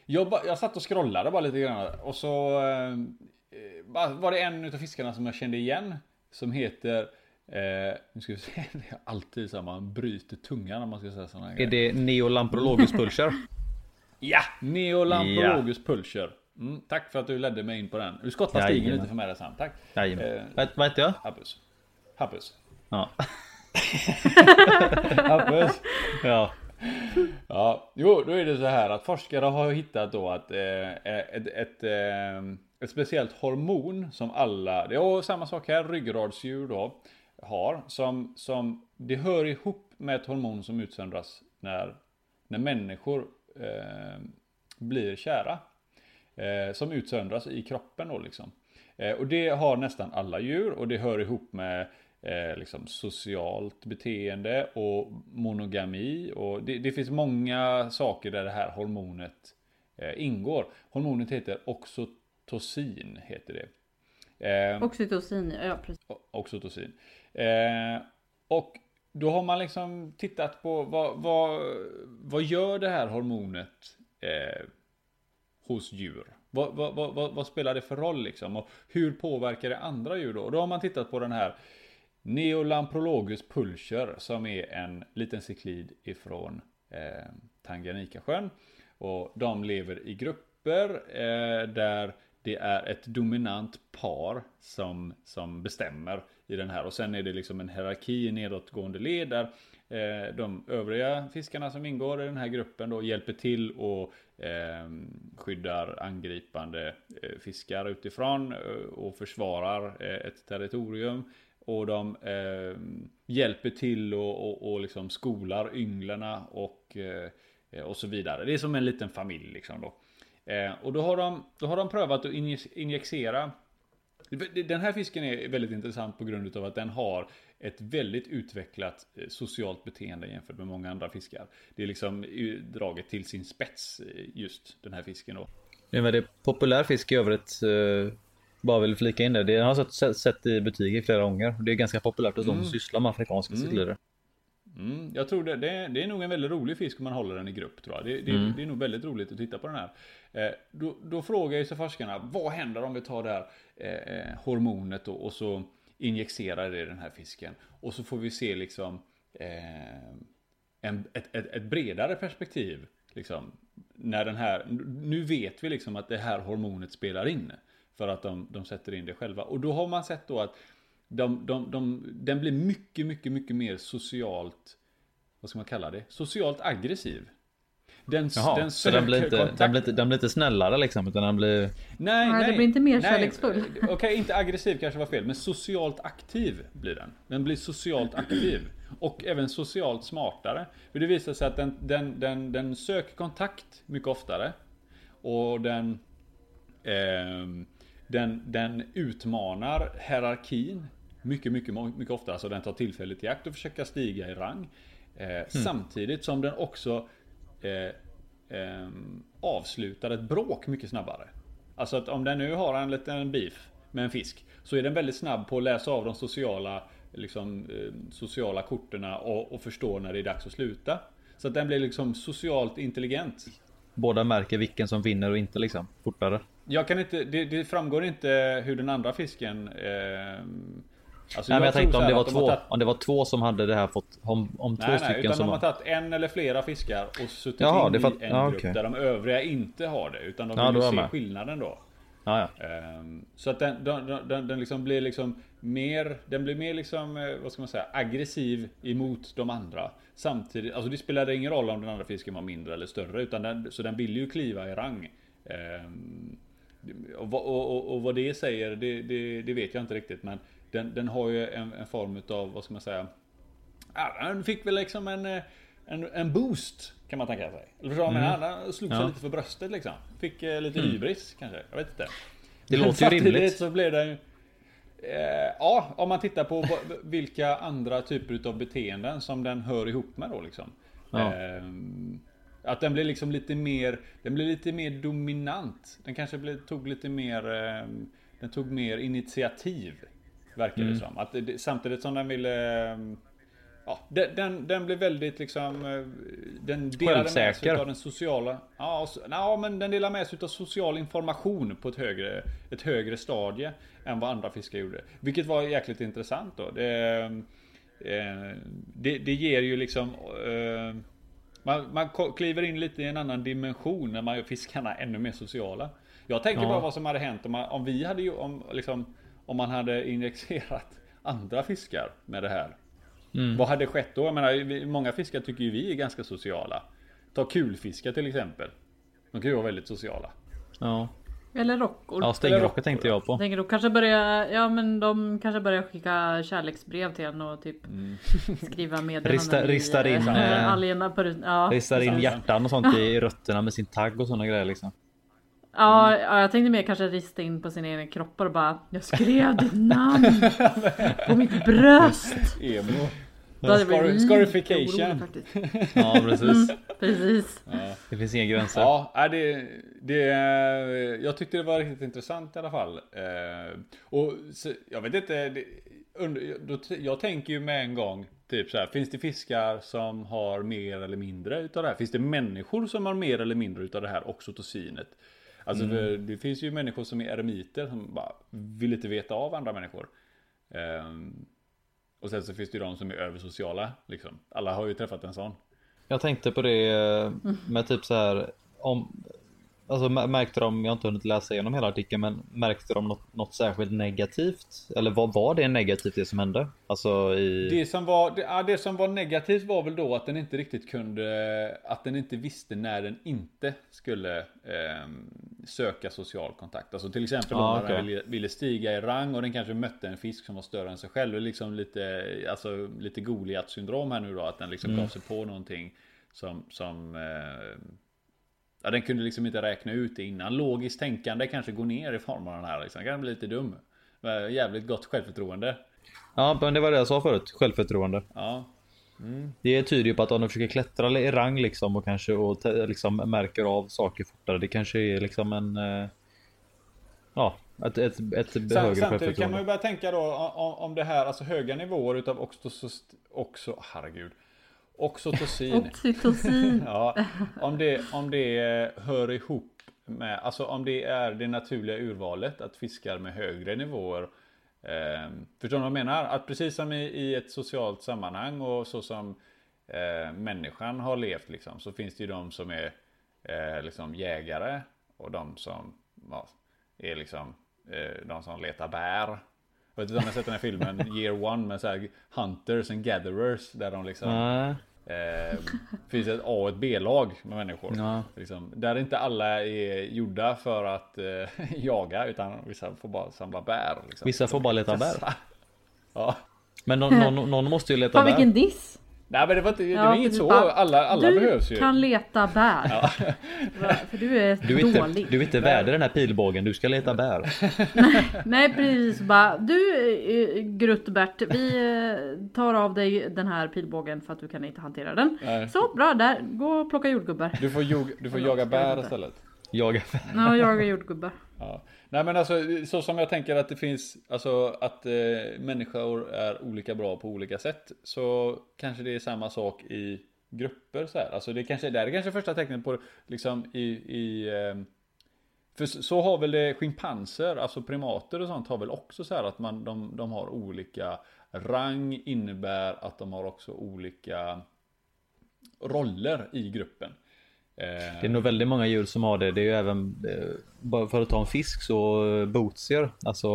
jag, ba, jag satt och scrollade bara lite grann. Och så eh, var det en utav fiskarna som jag kände igen. Som heter eh, nu ska vi se, *laughs* det är alltid så man bryter tungan om man ska säga sådana grejer. Är det Neolamprologus pulcher? ja, Neolamprologus ja. pulcher. Mm, tack för att du ledde mig in på den. Du skottar stigen lite för mig där sen. Tack. Eh, vad heter jag? Happus. Happus. Ja. *laughs* Happus. Ja. Ja, jo, då är det så här att forskare har hittat då att eh, ett, ett, eh, ett speciellt hormon som alla, det är samma sak här, ryggradsdjur då, har. Som, som det hör ihop med ett hormon som utsöndras när, när människor eh, blir kära. Eh, som utsöndras i kroppen då liksom. Eh, och det har nästan alla djur och det hör ihop med eh, liksom socialt beteende och monogami. Och det, det, finns många saker där det här hormonet eh, ingår. Hormonet heter oxytocin. Heter det. Eh, oxytocin, ja precis. Oxytocin. Eh, och då har man liksom tittat på vad, vad, vad gör det här hormonet hos djur. Vad, vad, vad, vad, spelar det för roll liksom? Och hur påverkar det andra djur då? Och då har man tittat på den här Neolamprologus pulcher som är en liten cyklid ifrån eh, Tanganyikasjön. Och de lever i grupper eh, där det är ett dominant par som, som bestämmer i den här. Och sen är det liksom en hierarki i nedåtgående led där Eh, de övriga fiskarna som ingår i den här gruppen då hjälper till och eh, skyddar angripande eh, fiskar utifrån eh, och försvarar eh, ett territorium. Och de eh, hjälper till och, och, och liksom skolar ynglarna och, eh, och så vidare. Det är som en liten familj liksom då. Eh, och då har, de, då har de prövat att injicera den här fisken är väldigt intressant på grund av att den har ett väldigt utvecklat eh, socialt beteende jämfört med många andra fiskar. Det är liksom draget till sin spets eh, just den här fisken då. Det är populär fisk i övrigt. Eh, Bara vill flika in det. Det har jag sett, i butiker flera gånger. Det är ganska populärt hos mm. de som sysslar med afrikanska mm. cyklidare. Mm, jag tror det, det, det, är nog en väldigt rolig fisk om man håller den i grupp tror jag. Det, det, mm. är nog väldigt roligt att titta på den här. Eh, då, då, frågar ju sig forskarna, vad händer om vi tar det här eh, eh hormonet och, och så injicerar det i den här fisken. Och så får vi se liksom eh, en, ett, ett, ett, bredare perspektiv. Liksom, när den här, nu vet vi liksom att det här hormonet spelar in. För att de, de sätter in det själva. Och då har man sett då att de, de, de, den blir mycket, mycket, mycket mer socialt, vad ska man kalla det? Socialt aggressiv. Den, Jaha, den så den blir, inte, kontakt... den, blir inte, den blir inte snällare liksom utan den blir... Nej, nej, det blir inte mer kärleksfull. Okej, okay, inte aggressiv kanske var fel, men socialt aktiv blir den. Den blir socialt aktiv. Och även socialt smartare. För det visar sig att den, den, den, den söker kontakt mycket oftare. Och den, eh, den, den utmanar hierarkin mycket, mycket, mycket oftare. Alltså den tar tillfället i akt och försöker stiga i rang. Eh, mm. Samtidigt som den också eh, eh, avslutar ett bråk mycket snabbare. Alltså att om den nu har en liten beef med en fisk så är den väldigt snabb på att läsa av de sociala, liksom, eh, sociala korterna och, och förstå när det är dags att sluta. Så att den blir liksom socialt intelligent. Båda märker vilken som vinner och inte liksom fortare. Jag kan inte, det, det framgår inte hur den andra fisken eh, Alltså nej, men jag tänkte om det, var två, tagit... om det var två som hade det här fått Om, om nej, två nej, stycken utan som de har tagit en eller flera fiskar och suttit Jaha, in i en ja, grupp okay. där de övriga inte har det Utan de vill ja, se med. skillnaden då ja, ja. Um, Så att den, den, den, den liksom blir liksom mer Den blir mer liksom eh, Vad ska man säga Aggressiv emot de andra Samtidigt Alltså det spelar ingen roll om den andra fisken var mindre eller större Utan den, så den vill ju kliva i rang um, och, och, och, och, vad det säger det, det, det vet jag inte riktigt men den, den har ju en, en form av, vad ska man säga? Den fick väl liksom en, en, en boost kan man tänka sig. Eller förstår mm. Han slog sig ja. lite för bröstet liksom. Fick eh, lite mm. hybris kanske. Jag vet inte. Det låter ju rimligt. så blev det eh, Ja, om man tittar på vilka andra typer av beteenden som den hör ihop med då liksom. Ja. Eh, att den blir liksom lite mer Den blir lite mer dominant. Den kanske blev, tog lite mer eh, Den tog mer initiativ Verkar mm. det som. Att det, samtidigt som den ville... Ehm, ja, den, den, den blev väldigt liksom... Eh, den delade med sig av den sociala... Ja, så, ja, men den delar med sig av social information på ett högre, ett högre stadie än vad andra fiskar gjorde. Vilket var jäkligt intressant då. Det, eh, det, det ger ju liksom... Eh, man, man kliver in lite i en annan dimension när man gör fiskarna ännu mer sociala. Jag tänker ja. bara vad som hade hänt om, man, om vi hade ju, om liksom om man hade injicerat *laughs* andra fiskar med det här. Mm. Vad hade skett då? Jag menar, många fiskar tycker ju vi är ganska sociala. Ta kulfiskar till exempel. De kan ju vara väldigt sociala. Ja. Eller rockor. Ja, stängrockor tänkte jag på. Tänker då kanske börja, ja men de kanske börjar skicka kärleksbrev till en och typ mm. *laughs* skriva meddelanden Rista, ristar in, *laughs* äh, på, ja, ristar in hjärtan och sånt i rötterna med sin tagg och såna grejer liksom. Ja, ja, jag tänkte mer kanske rista in på sina egna kroppar och bara Jag skrev ditt namn *laughs* på mitt bröst. Emo. Scari scarification. *laughs* ja precis. Mm, precis. Ja. Det finns inga gränser. Ja, det, det, jag tyckte det var riktigt intressant i alla fall. Eh, och så, jag vet inte. Det, under, jag tänker ju med en gång. Typ så här, finns det fiskar som har mer eller mindre utav det här? Finns det människor som har mer eller mindre utav det här oxytocinet? Alltså mm. det finns ju människor som är eremiter som bara vill inte veta av andra människor. Um, och sen så finns det ju de som är översociala liksom. Alla har ju träffat en sån. Jag tänkte på det eh, med typ så här om Alltså märkte de, jag har inte hunnit läsa igenom hela artikeln, men märkte de något, något särskilt negativt? Eller vad var det negativt det som hände? Alltså i... Det som var, det, ja, det som var negativt var väl då att den inte riktigt kunde, att den inte visste när den inte skulle eh, söka social kontakt. Alltså till exempel ah, om okay. den ville, ville, stiga i rang och den kanske mötte en fisk som var större än sig själv. Liksom lite, alltså lite Goliat syndrom här nu då, att den liksom mm. gav sig på någonting som, som eh, Ja, den kunde liksom inte räkna ut det innan. Logiskt tänkande kanske går ner i form av den här. Liksom. Kan bli lite dum. Jävligt gott självförtroende. Ja, men det var det jag sa förut. Självförtroende. Ja. Mm. Det tyder ju på att om de försöker klättra i rang liksom och kanske och liksom märker av saker fortare. Det kanske är liksom en... Eh, ja, Ett, ett, ett Sam, Samtidigt kan man ju börja tänka då om, om det här, alltså höga nivåer utav oxytocin, också, herregud. Oxytocin. Oxytocin. *laughs* ja, om det, om det hör ihop med, alltså om det är det naturliga urvalet att fiskar med högre nivåer eh, Förstår ni vad jag menar? Att precis som i, i ett socialt sammanhang och så som eh, människan har levt liksom, så finns det ju de som är eh, liksom jägare och de som ja, är liksom eh, de som letar bär. Jag vet inte om ni har sett den här filmen Year One med så här Hunters and Gatherers där de liksom mm. Eh, finns ett A och ett B-lag med människor. Ja. Liksom, där inte alla är gjorda för att eh, *laughs* jaga utan vissa får bara samla bär. Liksom. Vissa får bara leta bär. *laughs* ja. Men någon, någon, någon måste ju leta Fan, bär. vilken diss! Nej men det var, inte, det var inget så, alla, alla du behövs ju. Du kan leta bär. Ja. För du är, du är dålig. Inte, du är inte värd den här pilbågen, du ska leta bär. *laughs* nej, nej precis bara. Du eh, Gruttbert, vi eh, tar av dig den här pilbågen för att du kan inte hantera den. Nej. Så bra där, gå och plocka jordgubbar. Du får, jog, du får jaga bär istället. Jaga bär. Ja, jaga jordgubbar. Ja. Nej men alltså så som jag tänker att det finns Alltså att eh, människor är olika bra på olika sätt Så kanske det är samma sak i grupper så här. Alltså det kanske det är kanske första tecknet på liksom i, i eh, För så har väl det schimpanser, alltså primater och sånt har väl också så här att man de, de har olika Rang innebär att de har också olika Roller i gruppen det är nog väldigt många djur som har det. Det är ju även, eh, bara för att ta en fisk så eh, botsier, alltså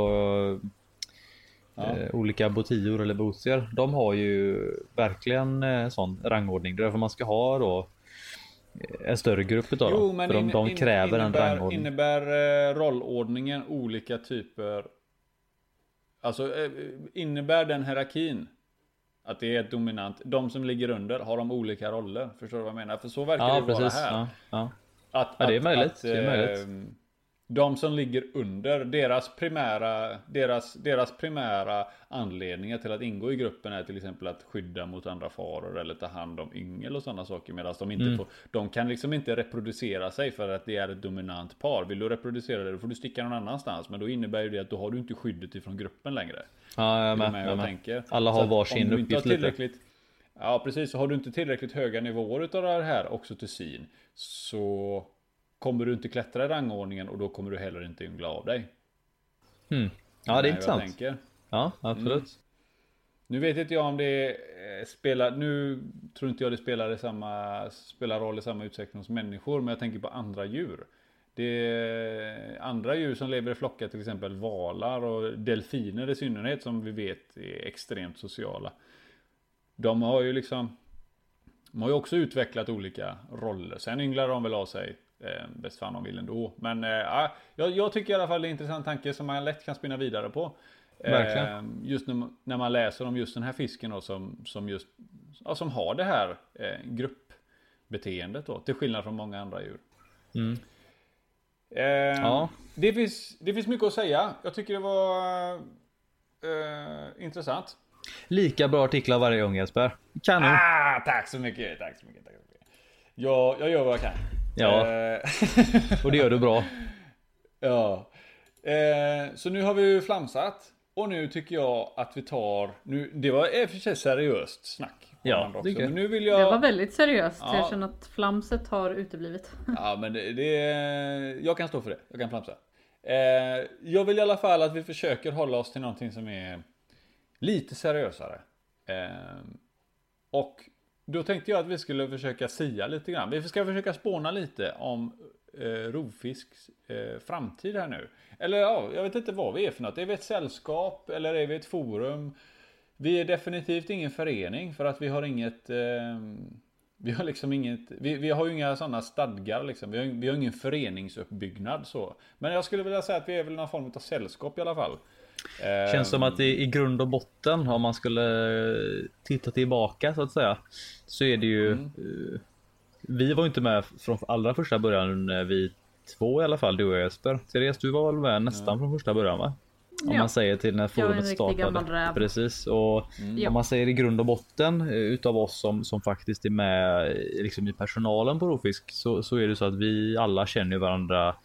ja. eh, olika botior eller botsier. De har ju verkligen eh, sån rangordning. Det är därför man ska ha då en större grupp utav jo, dem. För de, de kräver innebär, en rangordning. Innebär eh, rollordningen olika typer Alltså innebär den hierarkin att det är ett dominant. De som ligger under, har de olika roller? Förstår du vad jag menar? För så verkar ja, det precis. vara här. Ja, ja. Att, ja, det är möjligt. Att, det är möjligt. De som ligger under, deras primära, deras, deras primära anledningar till att ingå i gruppen är till exempel att skydda mot andra faror eller ta hand om yngel och sådana saker. Medan de inte mm. får, de kan liksom inte reproducera sig för att det är ett dominant par. Vill du reproducera dig då får du sticka någon annanstans. Men då innebär ju det att då har du inte skyddet ifrån gruppen längre. Ja, jag med. med, jag med. Alla har varsin uppgift lite. Ja precis, så har du inte tillräckligt höga nivåer utav det här oxytocin så kommer du inte klättra i rangordningen och då kommer du heller inte yngla av dig. Hmm. Ja, det är intressant. Tänker. Ja, absolut. Mm. Nu vet inte jag om det eh, spelar, nu tror inte jag det spelar, i samma, spelar roll i samma utsträckning som människor, men jag tänker på andra djur. Det är andra djur som lever i flockar, till exempel valar och delfiner i synnerhet, som vi vet är extremt sociala. De har ju liksom, de har ju också utvecklat olika roller. Sen ynglar de väl av sig eh, bäst fan de vill ändå. Men eh, jag, jag, tycker i alla fall det är en intressant tanke som man lätt kan spinna vidare på. Eh, just när man, när man, läser om just den här fisken då, som, som, just, ja, som har det här eh, gruppbeteendet då, till skillnad från många andra djur. Mm. Eh, ja. det, finns, det finns mycket att säga. Jag tycker det var eh, intressant. Lika bra artiklar varje gång Jesper. Kanon. Ah, tack så mycket. Tack så mycket. Tack så mycket. Jag, jag gör vad jag kan. Ja. Eh. och det gör du bra. *laughs* Ja. Eh, så nu har vi ju flamsat. Och nu tycker jag att vi tar, nu, det var i och för sig seriöst snack. Ja, också, men nu vill jag... Det var väldigt seriöst. Ja. Jag känner att flamset har uteblivit. *laughs* Ja men det, det, jag kan stå för det. Jag kan flamsa. Eh, jag vill i alla fall att vi försöker hålla oss till någonting som är lite seriösare. Eh, och då tänkte jag att vi skulle försöka sia lite grann. Vi ska försöka spåna lite om eh, rovfisks eh, framtid här nu. Eller ja, jag vet inte vad vi är för något. Är vi ett sällskap eller är vi ett forum? Vi är definitivt ingen förening för att vi har inget eh, Vi har liksom inget Vi, vi har ju inga sådana stadgar liksom. Vi har, vi har ingen föreningsuppbyggnad så. Men jag skulle vilja säga att vi är väl någon form av sällskap i alla fall. Känns som att i, i grund och botten om man skulle titta tillbaka så att säga. Så är det ju mm. Eh, vi var inte med från allra första början vi två i alla fall, du och Jesper. Therese, du var väl med nästan mm. från första början va? Om ja. man säger till när forumet startade. Precis och mm. om man säger i grund och botten eh, utav oss som, som faktiskt är med liksom i personalen på Rofisk så, så är det så att vi alla känner varandra.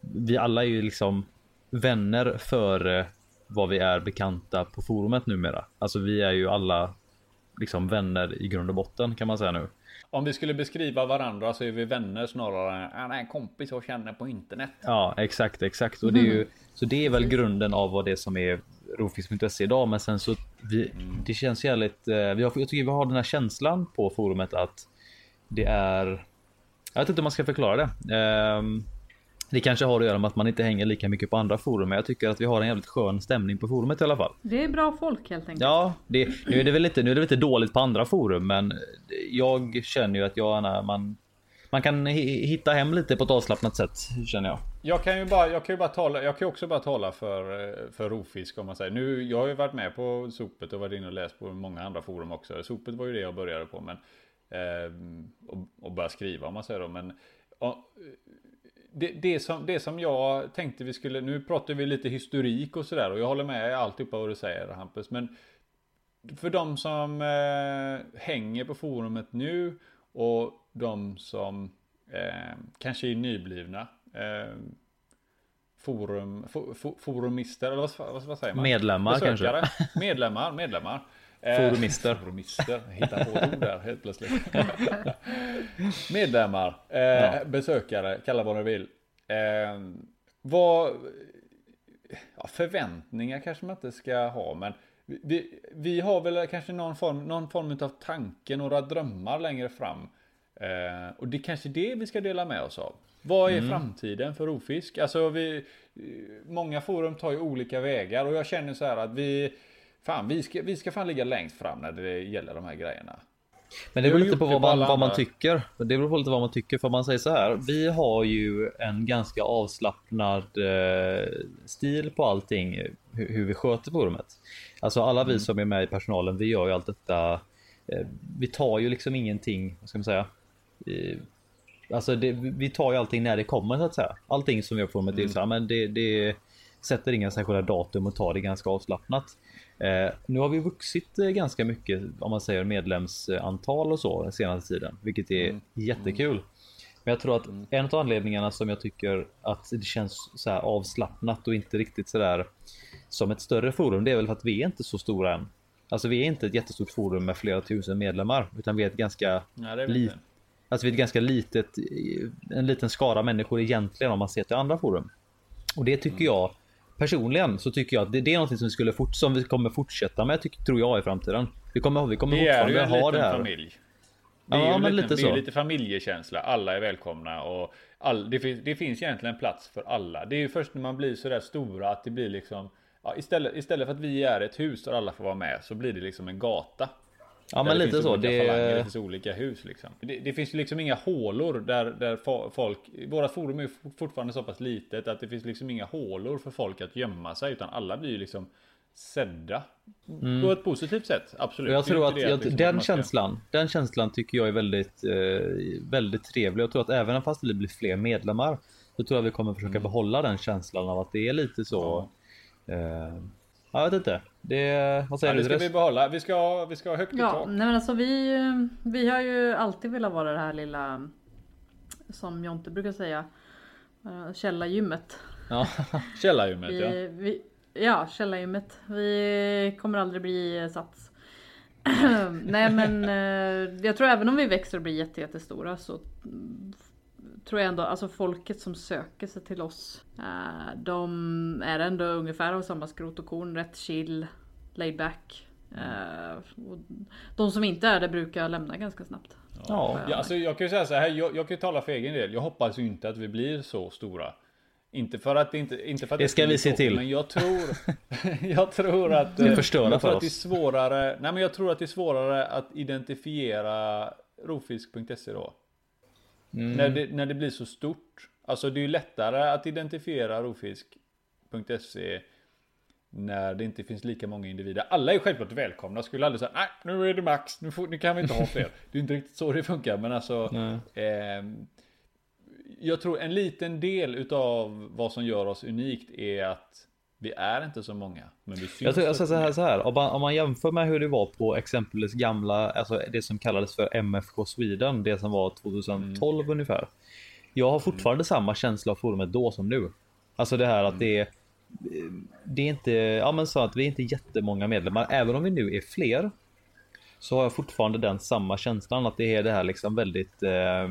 Vi alla är ju liksom vänner före vad vi är bekanta på forumet numera. Alltså vi är ju alla liksom vänner i grund och botten kan man säga nu. Om vi skulle beskriva varandra så är vi vänner snarare än en kompis och känner på internet. Ja, exakt, exakt. Och det är ju, så det är väl grunden av vad det som är Rofisk.se idag. Men sen så vi, det känns jävligt. Eh, vi har, jag tycker vi har den här känslan på forumet att det är. Jag vet inte om man ska förklara det. Um, det kanske har att göra med att man inte hänger lika mycket på andra forum, men jag tycker att vi har en jävligt skön stämning på forumet i alla fall. Det är bra folk helt enkelt. Ja, det, nu är det väl inte, nu är det lite dåligt på andra forum, men jag känner ju att jag gärna, man, man kan hitta hem lite på ett avslappnat sätt känner jag. Jag kan ju bara, jag kan ju bara tala, jag kan också bara tala för, för rovfisk om man säger. Nu, jag har ju varit med på Sopet och varit inne och läst på många andra forum också. Sopet var ju det jag började på, men eh, och, och börja skriva om man säger då, men och, det, det, som, det som jag tänkte vi skulle, nu pratar vi lite historik och sådär och jag håller med alltihopa vad du säger Hampus. Men för de som eh, hänger på forumet nu och de som eh, kanske är nyblivna eh, forum, for, forumister, eller vad, vad, vad, säger man? Medlemmar Besökare. kanske? Medlemmar, medlemmar. Eh, forumister. Forumister, hitta på ord där helt plötsligt. *laughs* Medlemmar, eh, ja. besökare, kalla vad ni vill. Eh, vad, ja, förväntningar kanske man inte ska ha, men vi, vi har väl kanske någon form, någon form av tanke, några drömmar längre fram. Eh, och det är kanske det vi ska dela med oss av. Vad är mm. framtiden för rovfisk? Alltså vi, många forum tar ju olika vägar och jag känner så här att vi Fan, vi ska, vi ska fan ligga längst fram när det gäller de här grejerna. Men det beror lite på vad man, vad man tycker. Det beror på lite vad man tycker. För man säger så här. Vi har ju en ganska avslappnad eh, stil på allting. Hur, hur, vi sköter forumet. Alltså alla vi mm. som är med i personalen, vi gör ju allt detta. Eh, vi tar ju liksom ingenting, vad ska man säga? Eh, alltså det, vi tar ju allting när det kommer så att säga. Allting som vi på forumet, mm. det är så här, men det, det sätter inga särskilda datum och tar det ganska avslappnat. Eh, nu har vi vuxit eh, ganska mycket om man säger medlemsantal och så den senaste tiden, vilket är mm. jättekul. Men jag tror att mm. en av anledningarna som jag tycker att det känns så här avslappnat och inte riktigt så där som ett större forum, det är väl för att vi är inte så stora än. Alltså vi är inte ett jättestort forum med flera tusen medlemmar, utan vi är ett ganska litet Alltså vi är ett ganska litet, en liten skara människor egentligen om man ser till andra forum. Och det tycker mm. jag personligen så tycker jag att det, det är något som vi skulle fort, som vi kommer fortsätta med tycker, tror jag i framtiden. Vi kommer, vi kommer det fortfarande är ju en ha det här. Familj. Det är, ja, men lite, lite så. det är lite familjekänsla. Alla är välkomna och all, det, finns, det finns egentligen plats för alla. Det är ju först när man blir så där stora att det blir liksom ja, istället, istället för att vi är ett hus där alla får vara med så blir det liksom en gata. Ja men lite så. Det... Falanger, det finns olika hus liksom. Det, det finns liksom inga hålor där, där folk. Våra forum är fortfarande så pass litet att det finns liksom inga hålor för folk att gömma sig utan alla blir ju liksom sedda. Mm. På ett positivt sätt, absolut. Jag tror att, jag, liksom den känslan, den känslan tycker jag är väldigt, eh, väldigt trevlig. Jag tror att även fast det blir fler medlemmar så tror jag vi kommer försöka mm. behålla den känslan av att det är lite så. Ja. Eh, jag vet inte. Det, vad säger ja, du? Det ska vi behålla. Vi ska, vi ska ha högt i ja, tak. Nej men alltså vi, vi har ju alltid velat vara det här lilla som Jonte brukar säga. Eh, källargymmet. Ja, *laughs* källargymmet vi, ja. Vi, ja, källargymmet. Vi kommer aldrig bli Sats. *clears throat* Nej men eh, jag tror även om vi växer och blir jättestora så tror jag ändå, alltså folket som söker sig till oss. Uh, de är ändå ungefär av samma skrot och korn, rätt chill, laid back. Uh, de som inte är det brukar lämna ganska snabbt. Ja, ja alltså jag kan ju säga så här, jag, jag kan ju tala för egen del. Jag hoppas ju inte att vi blir så stora. Inte för att inte, inte för att det ska vi se till. Men jag tror, *laughs* jag tror att, det jag tror för att det är svårare. Nej, men jag tror att det är svårare att identifiera rofisk.se då. Mm. När, det, när det blir så stort. Alltså det är ju lättare att identifiera rofisk.se när det inte finns lika många individer. Alla är självklart välkomna. Skulle aldrig säga nej nu är det max, nu, får, nu kan vi inte ha fler. *laughs* det är inte riktigt så det funkar men alltså. Eh, jag tror en liten del utav vad som gör oss unikt är att vi är inte så många. Men vi syns jag tror, alltså, så här, så här, om, man, om man jämför med hur det var på exempelvis gamla, alltså det som kallades för MFK Sweden, det som var 2012 mm. ungefär. Jag har fortfarande mm. samma känsla av forumet då som nu. Alltså det här att mm. det är det är inte, ja men så att vi är inte jättemånga medlemmar. Även om vi nu är fler så har jag fortfarande den samma känslan att det är det här liksom väldigt eh,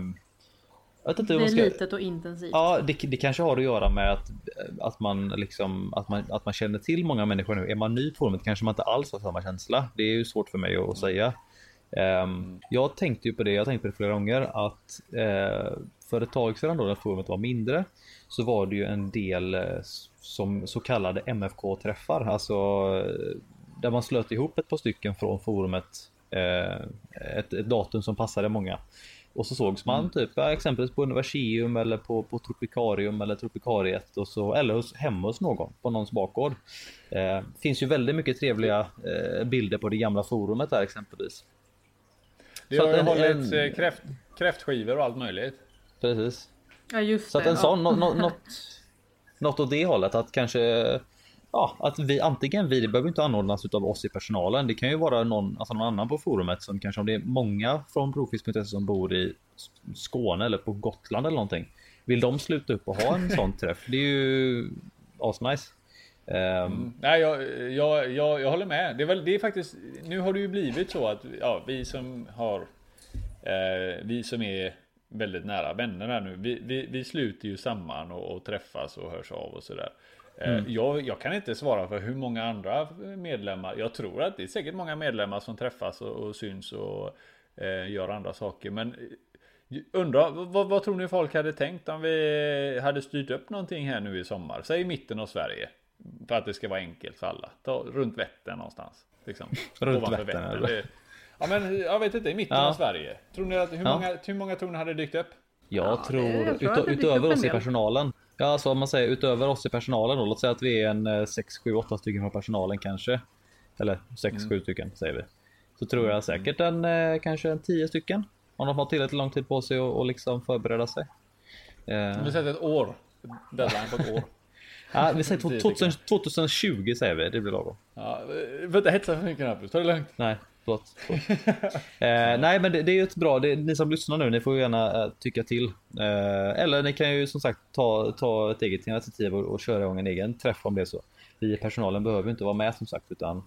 jag vet inte det är ska... litet och intensivt. Ja, det, det, kanske har att göra med att, att, man liksom, att, man, att man känner till många människor nu. Är man ny på forumet kanske man inte alls har samma känsla. Det är ju svårt för mig att säga. Um, jag tänkte ju på det, jag tänkte på det flera gånger att uh, för ett tag sedan då när forumet var mindre så var det ju en del uh, som så kallade MFK-träffar, alltså uh, där man slöt ihop ett par stycken från forumet ett, ett datum som passade många. Och så sågs man mm. typ exempelvis på Universium eller på, på Tropikarium eller Tropikariet och så, eller hos, hemma hos någon på någons bakgård. Eh, finns ju väldigt mycket trevliga eh, bilder på det gamla forumet där exempelvis. Det har ju hållits en, kräft, kräftskivor och allt möjligt. Precis. Ja just Så att en sån, ja. *laughs* något, något åt det hållet att kanske ja, att vi antingen vi, det behöver inte anordnas av oss i personalen. Det kan ju vara någon, alltså någon annan på forumet som kanske om det är många från Profisk.se som bor i Skåne eller på Gotland eller någonting. Vill de sluta upp och ha en sån *laughs* träff? Det är ju asnice. Um. Nej, jag, jag, jag, jag håller med. Det är, väl, det är faktiskt, nu har det ju blivit så att ja, vi som har eh, Vi som är väldigt nära vänner här nu. Vi, vi, vi sluter ju samman och, och träffas och hörs av och sådär. Eh, mm. Jag, jag, kan inte svara för hur många andra medlemmar. Jag tror att det är säkert många medlemmar som träffas och, och syns och eh, gör andra saker. Men eh, undrar vad, vad, tror ni folk hade tänkt om vi hade styrt upp någonting här nu i sommar? Säg mitten av Sverige. För att det ska vara enkelt för alla. Ta, runt Vättern någonstans. Liksom. *laughs* runt Vättern? Ja men jag vet inte, i mitten ja. av Sverige. Tror ni att, hur, ja. många, hur många tror ni hade dykt upp? Jag ja, tror, jag tror ut, utöver oss i personalen. Ja, alltså om man säger utöver oss i personalen då. Låt säga att vi är en 6, 7, 8 stycken från personalen kanske. Eller 6, 7 mm. stycken säger vi. Så tror jag säkert en eh, kanske en 10 stycken. Om de har tillräckligt lång tid på sig och, och liksom förbereda sig. Eh. Vi säger ett år. Deadline på ett år. *laughs* ja, vi säger 2000, 2020 säger vi. Det blir lagom. Ja, får inte hetsa för mycket Hampus. Ta det lugnt. Nej. Förlåt. eh, nej men det, det, är ju ett bra, det, ni som lyssnar nu, ni får gärna äh, tycka till. Eh, eller ni kan ju som sagt ta, ta ett eget initiativ och, och köra igång en egen träff om det är så. Vi i personalen behöver inte vara med som sagt utan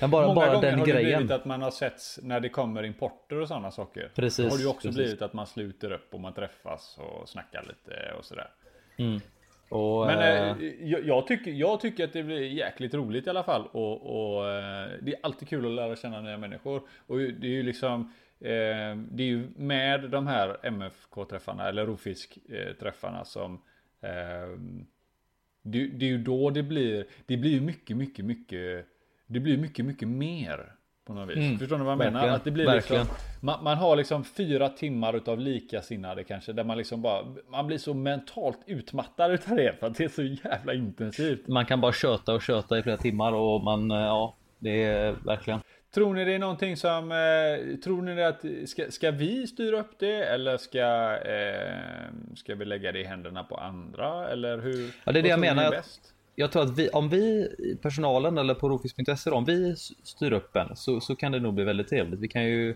men bara, Många bara gånger den har grejen. det blivit att man har sett när det kommer importer och sådana saker. Precis. Då har det ju också precis. blivit att man sluter upp och man träffas och snackar lite och sådär. Mm. Och, Men eh, eh, jag, jag, tycker, jag tycker att det blir jäkligt roligt i alla fall. Och, och eh, det är alltid kul att lära känna nya människor. Och det är ju liksom eh, Det är ju med de här MFK-träffarna eller Rofisk-träffarna som eh, det, det, är ju då det blir Det blir mycket, mycket, mycket Det blir mycket, mycket mer på något vis. Mm, Förstår ni vad jag verkligen, menar? Att det blir liksom, man, man, har liksom fyra timmar utav likasinnade kanske. Där man liksom bara, man blir så mentalt utmattad utav det. För att det är så jävla intensivt. Man kan bara köta och köta i flera timmar och man, eh, ja, det är verkligen. Tror ni det är någonting som, eh, tror ni att, ska, ska vi styra upp det eller ska, eh, ska vi lägga det i händerna på andra? Eller hur? Ja, det är det jag menar. Bäst? Jag tror att vi, om vi, personalen eller på Rofis.se om vi styr upp en så, så kan det nog bli väldigt trevligt. Vi kan ju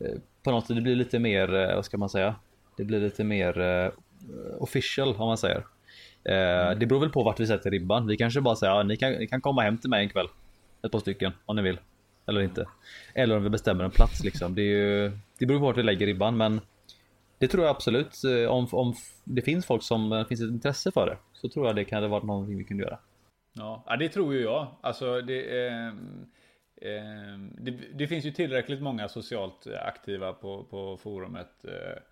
eh, på något sätt, det blir lite mer, eh, vad ska man säga? Det blir lite mer eh, official om man säger. Mm. Det beror väl på vart vi sätter ribban. Vi kanske bara säger ja, ni, kan, ni kan komma hem till mig en kväll. Ett par stycken om ni vill. Eller inte. Eller om vi bestämmer en plats liksom. Det, är ju, det beror på vart vi lägger ribban men det tror jag absolut. Om, om det finns folk som finns ett intresse för det så tror jag det kan varit någonting vi kunde göra. Ja, det tror ju jag. Alltså det, eh, eh, det, det, finns ju tillräckligt många socialt aktiva på, på forumet. Eh,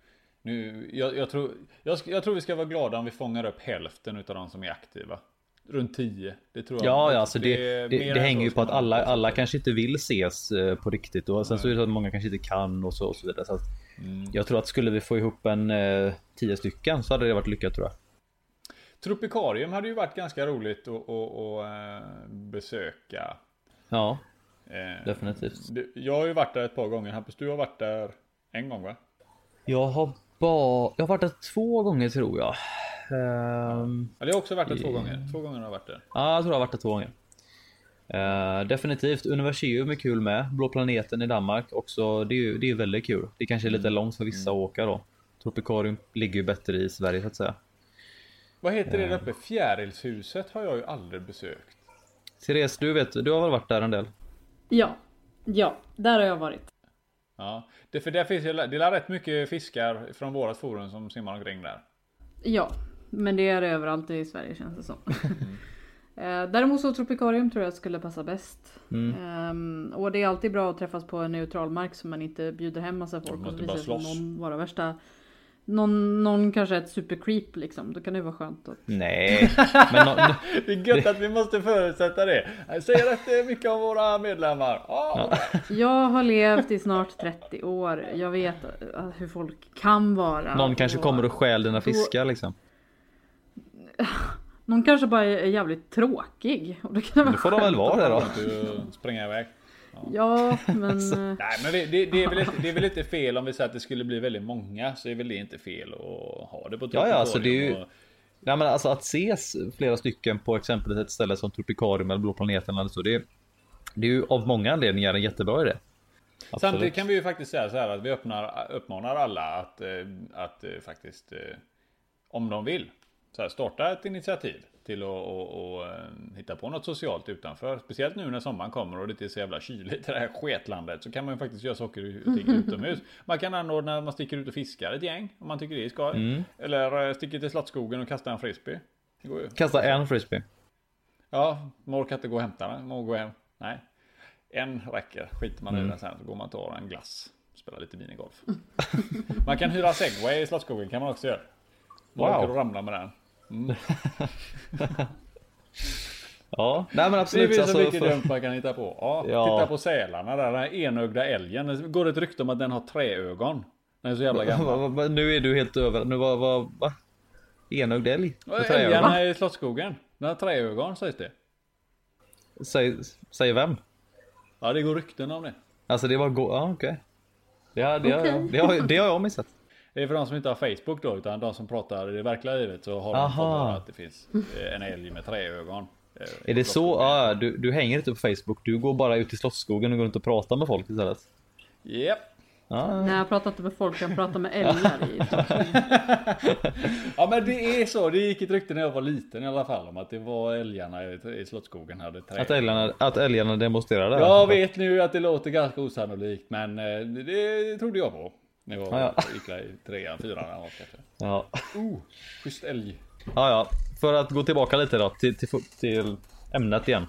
nu, jag, jag, tror, jag, jag, tror vi ska vara glada om vi fångar upp hälften av de som är aktiva. Runt 10. Det tror jag. Ja, ja alltså det, det, det hänger ju på att alla, alla kanske inte vill ses eh, på riktigt. Och sen Nej. så är det så att många kanske inte kan och så, och så vidare. Så mm. Jag tror att skulle vi få ihop en eh, 10 stycken så hade det varit lyckat tror jag. Tropikarium hade ju varit ganska roligt att, att, att eh, besöka. Ja, eh, definitivt. Jag har ju varit där ett par gånger. Hampus, du har varit där en gång va? Jag har bara, jag har varit där två gånger tror jag. Um, ja, jag har också varit där två gånger. Två gånger har jag varit där. Ja, jag tror jag har varit där två gånger. Uh, definitivt. Universium är kul med. Blå planeten i Danmark också. Det är ju det är väldigt kul. Det kanske är lite mm. långt för vissa mm. att åka då. Tropikarium ligger ju bättre i Sverige så att säga. Vad heter det där uppe? Fjärilshuset har jag ju aldrig besökt. Therese, du vet, du har väl varit där en del? Ja, ja, där har jag varit. Ja, det, för där finns det är rätt mycket fiskar från vårat forum som simmar omkring där. Ja, men det är det överallt i Sverige känns det som. Mm. Däremot så Tropikarium tror jag skulle passa bäst. Mm. Um, och det är alltid bra att träffas på en neutral mark så man inte bjuder hem massa folk och visar någon vara värsta någon, någon kanske ett supercreep liksom. Då kan det vara skönt att... Nej. *laughs* Men no, *laughs* det är gött att vi måste förutsätta det. Jag säger rätt mycket om våra medlemmar. Oh. Ja. Jag har levt i snart 30 år. Jag vet hur folk kan vara. Någon kanske och... kommer och stjäl dina fiskar liksom. *laughs* Någon kanske bara är jävligt tråkig. Och då kan det, det får de väl vara det då. Springa iväg. Ja, men... *laughs* alltså, nej, men det, det, det, är väl inte, det är väl inte fel om vi säger att det skulle bli väldigt många. Så är väl det inte fel att ha det på Ja, ja, alltså det är ju... Och... Nej, men alltså att ses flera stycken på exempelvis ett ställe som Tropikarium eller Blå planeten eller så. Det är, det är ju av många anledningar en jättebra idé. Absolut. Samtidigt kan vi ju faktiskt säga så här att vi öppnar, uppmanar alla att, eh, att, eh, faktiskt om de vill så här, starta ett initiativ till att och, och, eh, hitta på något socialt utanför. Speciellt nu när sommaren kommer och det är så jävla kyligt i det här sketlandet så kan man ju faktiskt göra saker och ting *laughs* utomhus. Man kan anordna, man sticker ut och fiskar ett gäng om man tycker det är skoj. Mm. Eller eh, sticker till Slottsskogen och kastar en frisbee. Kasta en frisbee? Ja, man orkar inte gå och hämta den. Man går hem. Nej. En räcker. Skiter man mm. i den sen så går man och tar en glass. Spelar lite minigolf. *laughs* man kan hyra segway i Slottsskogen kan man också göra. Man wow. åker och ramlar med den. Mm. *laughs* ja, nej men absolut. Det finns så alltså, mycket för... dumt man kan hitta på. Ja, ja. Titta på sälarna där, den här enögda älgen. Det går ett rykte om att den har träögon. Den är så jävla gammal. *laughs* nu är du helt över. Nu var, var va? Enögd älg? Älgarna i Slottsskogen. Den har träögon sägs det. Säg, säger vem? Ja det går rykten om det. Alltså det var go- ja okej. Okay. Det, det, okay. det, har, det har jag missat. Det är för de som inte har Facebook då, utan de som pratar i det verkliga livet så har de fått höra att det finns eh, en älg med träögon. Eh, är det så? Ja, du, du hänger inte på Facebook, du går bara ut i Slottsskogen och går runt och pratar med folk istället? Japp. Yep. Ah. Nej jag pratar inte med folk, jag pratar med älgar i *laughs* Ja men det är så, det gick ett rykte när jag var liten i alla fall om att det var älgarna i Slottsskogen hade trä. Att älgarna, att älgarna demonstrerade? Jag vet nu att det låter ganska osannolikt men eh, det trodde jag på. När jag ja, ja. i trean, fyran eller något kanske. Ja. Oh, schysst älg. Ja, ja. För att gå tillbaka lite då till, till, till ämnet igen.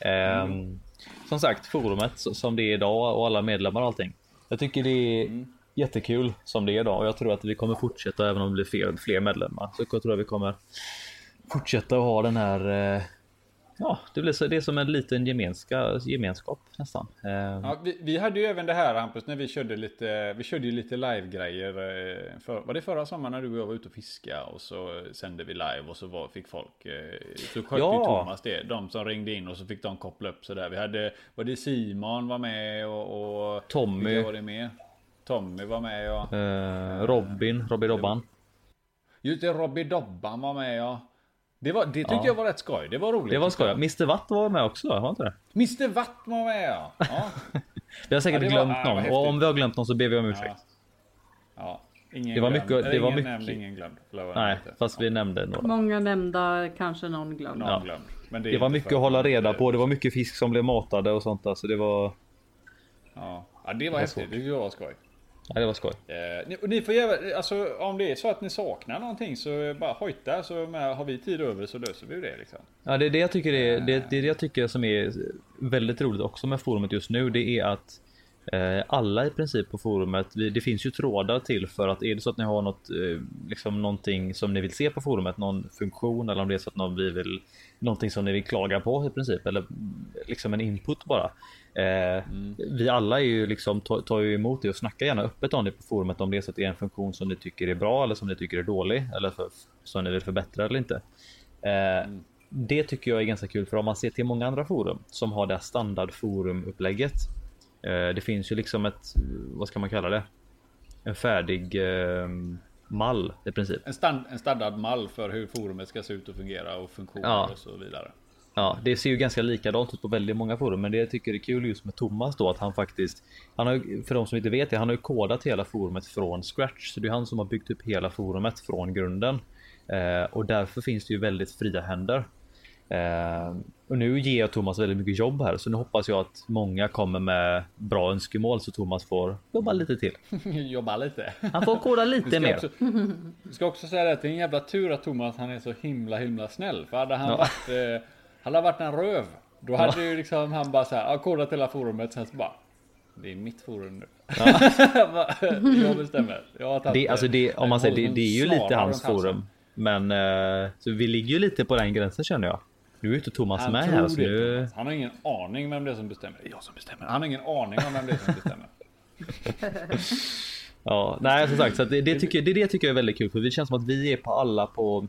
Mm. Um, som sagt, forumet som det är idag och alla medlemmar och allting. Jag tycker det är mm. jättekul som det är idag och jag tror att vi kommer fortsätta även om det blir fler, fler medlemmar. Så jag tror att vi kommer fortsätta att ha den här eh, Ja, det blir så, det är som en liten gemenska, gemenskap nästan. Eh, ja, vi, vi, hade ju även det här Hampus när vi körde lite, vi körde ju lite live-grejer. Eh, för, var det förra sommaren när du och jag var ute och fiska och så sände vi live och så var, fick folk, eh, så skötte ja. Thomas det. De som ringde in och så fick de koppla upp sådär. Vi hade, var det Simon var med och, och Tommy. var det med? Tommy var med ja. Eh, Robin, Robby Dobban. Just det, Robby Dobban var med ja. Det, var, det tyckte ja. jag var rätt skoj. Det var roligt. Det var skoj. Mr Watt var med också, var inte det? Mr Watt var med ja. ja. *laughs* vi har säkert ja, glömt var, någon. och om vi har glömt någon så ber vi om ursäkt. Ja. Ingen det var mycket. Det ingen var mycket. Nämnd, ingen glömd. Nej, fast vi nämnde några. Många nämnda, kanske någon glömd. Någon glömd. Men det, det var mycket att hålla reda på. Det var mycket fisk som blev matade och sånt där. Så det var. Ja, ja det var häftigt. Det var skoj. Ja, det var skoj. Eh, ni, ni, får göra, alltså om det är så att ni saknar någonting så bara hojta så med, har vi tid över så löser vi det liksom. Ja, det är det jag tycker är, det, det är det jag tycker som är väldigt roligt också med forumet just nu. Det är att eh, alla i princip på forumet, vi, det finns ju trådar till för att är det så att ni har något, eh, liksom någonting som ni vill se på forumet, någon funktion eller om det är så att någon vi vill, någonting som ni vill klaga på i princip eller liksom en input bara mm. Vi alla är ju liksom, tar, ju emot det och snackar gärna öppet om det på forumet om det är så att det är en funktion som ni tycker är bra eller som ni tycker är dålig eller för, som ni vill förbättra eller inte. Eh, mm. Det tycker jag är ganska kul för om man ser till många andra forum som har det här standardforumupplägget. Eh, det finns ju liksom ett, vad ska man kalla det? En färdig mall i princip. En, stand, en standardmall för hur forumet ska se ut och fungera och funktioner ja. och så vidare. Ja, det ser ju ganska likadant ut på väldigt många forum, men det jag tycker är kul just med Thomas då att han faktiskt, han har för de som inte vet det, han har ju kodat hela forumet från scratch, så det är han som har byggt upp hela forumet från grunden. Eh, och därför finns det ju väldigt fria händer. Eh, och nu ger jag Thomas väldigt mycket jobb här så nu hoppas jag att många kommer med bra önskemål så Thomas får jobba lite till. *laughs* jobba lite. Han får koda lite mer. Också, ska också säga att det är en jävla tur att Thomas han är så himla himla snäll. För hade han ja. varit, eh, hade varit en röv. Då hade ja. ju liksom han bara så här, ja, kodat hela forumet sen så bara det är mitt forum nu. Ja. *laughs* jag bestämmer. Jag har det, alltså det, om man säger det, det är ju lite hans forum. Men uh, så vi ligger ju lite på den gränsen känner jag. Nu är inte Thomas han med här. Så nu... Han har ingen aning vem det är som bestämmer. Det är jag som bestämmer. Han har ingen aning om vem det är som bestämmer. *laughs* ja, nej som sagt, så det, det, tycker, det, det tycker jag är väldigt kul för det känns som att vi är på alla på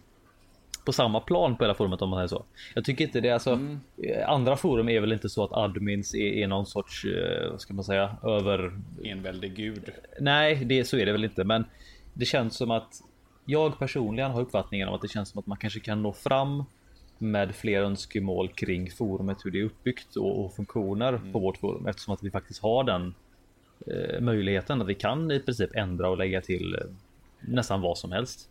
på samma plan på hela forumet om man säger så. Jag tycker inte det alltså. Mm. Andra forum är väl inte så att admins är, är någon sorts, eh, vad ska man säga, över. Enväldig gud. Nej, det, så är det väl inte, men det känns som att jag personligen har uppfattningen om att det känns som att man kanske kan nå fram med fler önskemål kring forumet, hur det är uppbyggt och, och funktioner mm. på vårt forum eftersom att vi faktiskt har den eh, möjligheten att vi kan i princip ändra och lägga till eh, nästan vad som helst.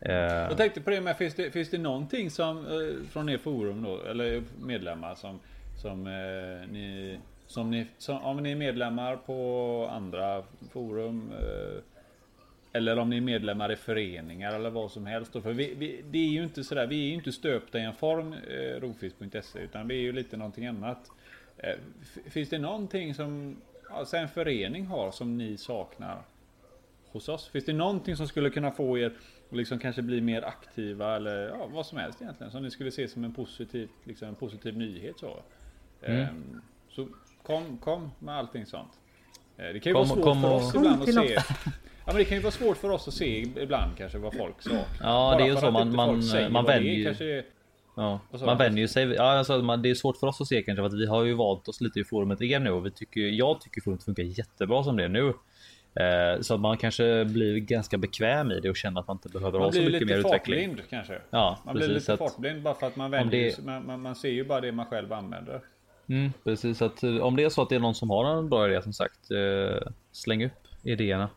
Eh, jag tänkte på det med, finns det, finns det någonting som eh, från er forum då, eller medlemmar som, som eh, ni, som ni, som, om ni är medlemmar på andra forum eller om ni är medlemmar i föreningar eller vad som helst. För vi, vi, det är ju inte sådär, vi är ju inte stöpta i en form, eh, rofisk.se, utan vi är ju lite någonting annat. Eh, finns det någonting som alltså en förening har som ni saknar hos oss? Finns det någonting som skulle kunna få er att liksom kanske bli mer aktiva eller ja, vad som helst egentligen som ni skulle se som en positiv, liksom en positiv nyhet så? Mm. Eh, så kom, kom med allting sånt. Eh, det kan ju kom, vara svårt för oss ibland att se. Men det kan ju vara svårt för oss att se ibland kanske vad folk saknar. Ja, det är ju så man, man, man vänjer. Kanske... Ja, man vänjer sig. Ja, alltså, man, det är svårt för oss att se kanske för att vi har ju valt oss lite i forumet är nu och vi tycker, jag tycker forumet funkar jättebra som det är nu. Eh, så att man kanske blir ganska bekväm i det och känner att man inte behöver man ha så mycket mer utveckling. Man blir lite kanske. Ja, man precis, blir lite fartblind bara för att man vänjer det... man, man, man, ser ju bara det man själv använder. Mm, precis, att om det är så att det är någon som har en bra idé som sagt, eh, släng upp idéerna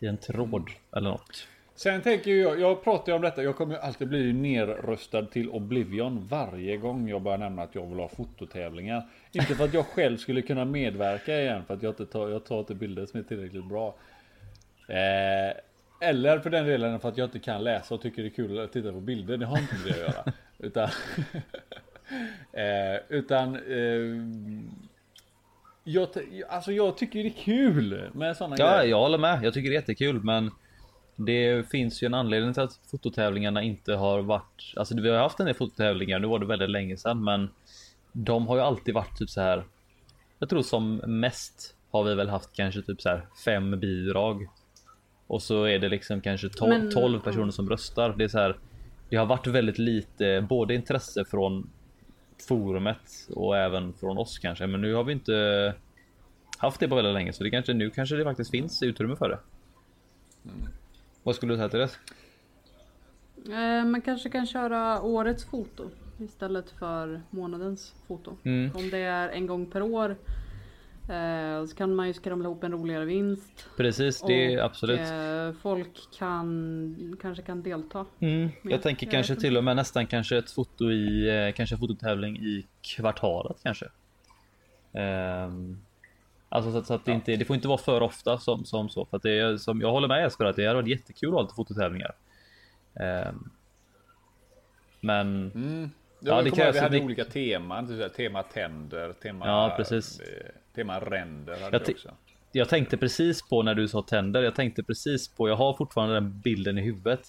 i en tråd eller något. Sen tänker jag, jag pratar ju om detta, jag kommer ju alltid bli nerröstad till Oblivion varje gång jag börjar nämna att jag vill ha fototävlingar. Inte för att jag själv skulle kunna medverka igen, för att jag inte tar, jag tar inte bilder som är tillräckligt bra. Eh, eller för den delen för att jag inte kan läsa och tycker det är kul att titta på bilder, det har inte med det att göra. Utan, *laughs* eh, utan eh, jag, alltså jag tycker det är kul med sådana ja, grejer. Ja, jag håller med. Jag tycker det är jättekul, men det finns ju en anledning till att fototävlingarna inte har varit, alltså vi har haft en del fototävlingar, nu var det väldigt länge sedan, men de har ju alltid varit typ så här. Jag tror som mest har vi väl haft kanske typ så här fem bidrag. Och så är det liksom kanske 12, men, 12 personer som röstar. Det är så här. Det har varit väldigt lite både intresse från forumet och även från oss kanske. Men nu har vi inte haft det på väldigt länge så det kanske nu kanske det faktiskt finns utrymme för det. Mm. Vad skulle du säga till det? Eh, man kanske kan köra årets foto istället för månadens foto. Mm. Om det är en gång per år eh, så kan man ju skramla ihop en roligare vinst. Precis, det är absolut. Eh, folk kan kanske kan delta. Mm. Jag tänker jag kanske till och med nästan kanske ett foto i eh, kanske fototävling i kvartalet kanske. Um, alltså så, så att det inte det får inte vara för ofta som, som så för att det är som jag håller med Jesper att det hade varit jättekul att ha lite fototävlingar. Um, men mm. Ja, det krävs vi hade det... olika teman, tema tänder, tema, ja, precis. Eh, tema ränder. Hade jag, också. jag tänkte precis på när du sa tänder. Jag tänkte precis på, jag har fortfarande den bilden i huvudet.